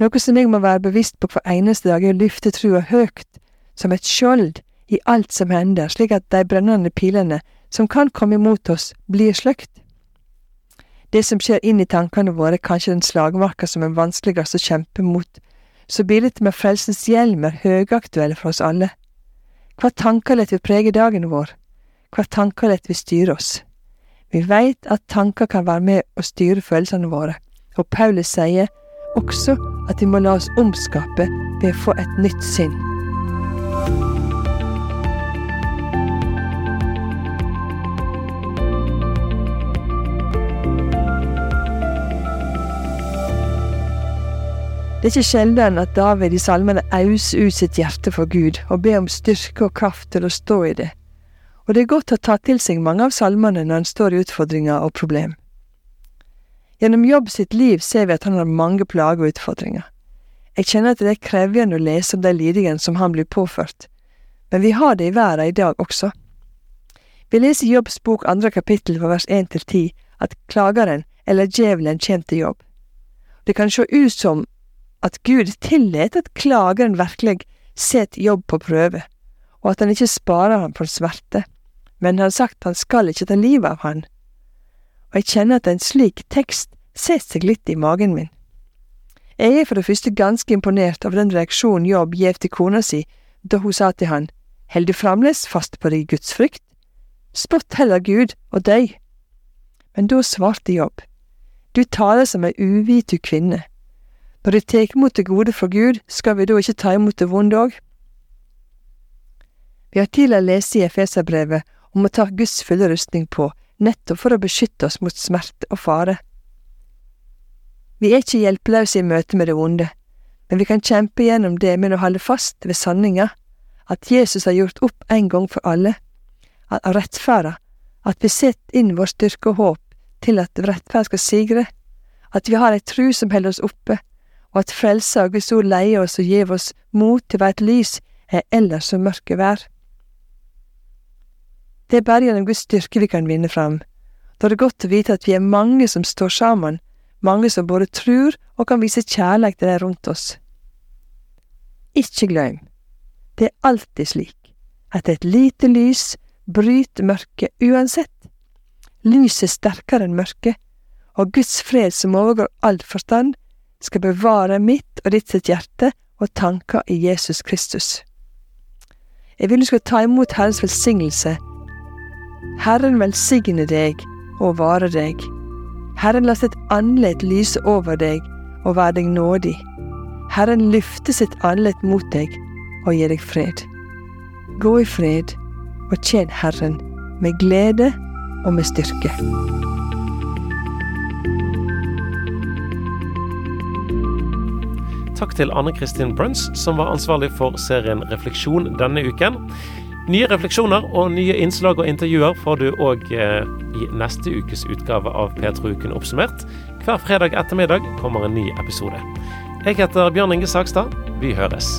Speaker 11: Noe som jeg må være bevisst på hver eneste dag, er å løfte trua høyt, som et skjold, i alt som hender, slik at de brennende pilene som kan komme imot oss, blir sløkt. Det som skjer inn i tankene våre, er kanskje den slagmarka som er vanskeligst å kjempe mot, så bildet med Frelsens hjelm er høgaktuelle for oss alle. Hva tanker lett vi prege dagen vår? Hva tanker lett vi styre oss? Vi veit at tanker kan være med å styre følelsene våre, og Paulus sier også at vi må la oss omskape ved å få et nytt sinn. Det er ikke sjelden at David i salmene auser ut sitt hjerte for Gud og ber om styrke og kraft til å stå i det, og det er godt å ta til seg mange av salmene når en står i utfordringer og problem. Gjennom Jobb sitt liv ser vi at han har mange plager og utfordringer. Jeg kjenner at det er krevende å lese om de lidingene som han blir påført, men vi har det i verden i dag også. Vi leser Jobbs bok andre kapittel fra vers 1 til 10 at klageren, eller djevelen, kommer til Jobb. Det kan se ut som at Gud tillater at klageren virkelig setter Jobb på prøve, og at han ikke sparer ham for smerte, men han har sagt han skal ikke ta livet av han. Og jeg kjenner at en slik tekst setter seg litt i magen min. Jeg er for det første ganske imponert over den reaksjonen Jobb gjev til kona si da hun sa til han, held du fremdeles fast på deg Guds frykt? Spott heller Gud og døy. Men da svarte Jobb, du taler som ei uvitu kvinne. Når vi tar imot det gode fra Gud, skal vi da ikke ta imot det vonde òg? Vi har tidligere lest i Efeserbrevet om å ta Guds fulle rustning på, nettopp for å beskytte oss mot smerte og fare. Vi er ikke hjelpeløse i møte med det vonde, men vi kan kjempe gjennom det med å holde fast ved sanninga, at Jesus har gjort opp en gang for alle, at rettferda, at vi setter inn vår styrke og håp til at rettferd skal sigre, at vi har ei tru som holder oss oppe, og at frelsa og Guds ord leier oss og gjev oss mot til å være et lys er ellers så mørke vær. Det er bare gjennom Guds styrke vi kan vinne fram. Da er det godt å vite at vi er mange som står sammen, mange som både tror og kan vise kjærlighet til de rundt oss. Ikke glem, det er alltid slik at et lite lys bryter mørket uansett. Lyset er sterkere enn mørket, og Guds fred som overgår all forstand, skal bevare mitt og ditt sitt hjerte og tanker i Jesus Kristus. Jeg vil du skal ta imot Herrens velsignelse. Herren velsigne deg og vare deg. Herren la sitt andlet lyse over deg og være deg nådig. Herren løfte sitt andlet mot deg og gi deg fred. Gå i fred og tjen Herren med glede og med styrke.
Speaker 2: Takk til Anne Kristin Bruns, som var ansvarlig for serien Refleksjon denne uken. Nye refleksjoner og nye innslag og intervjuer får du òg eh, i neste ukes utgave av P3-uken oppsummert. Hver fredag ettermiddag kommer en ny episode. Jeg heter Bjørn Inge Sagstad. Vi høres.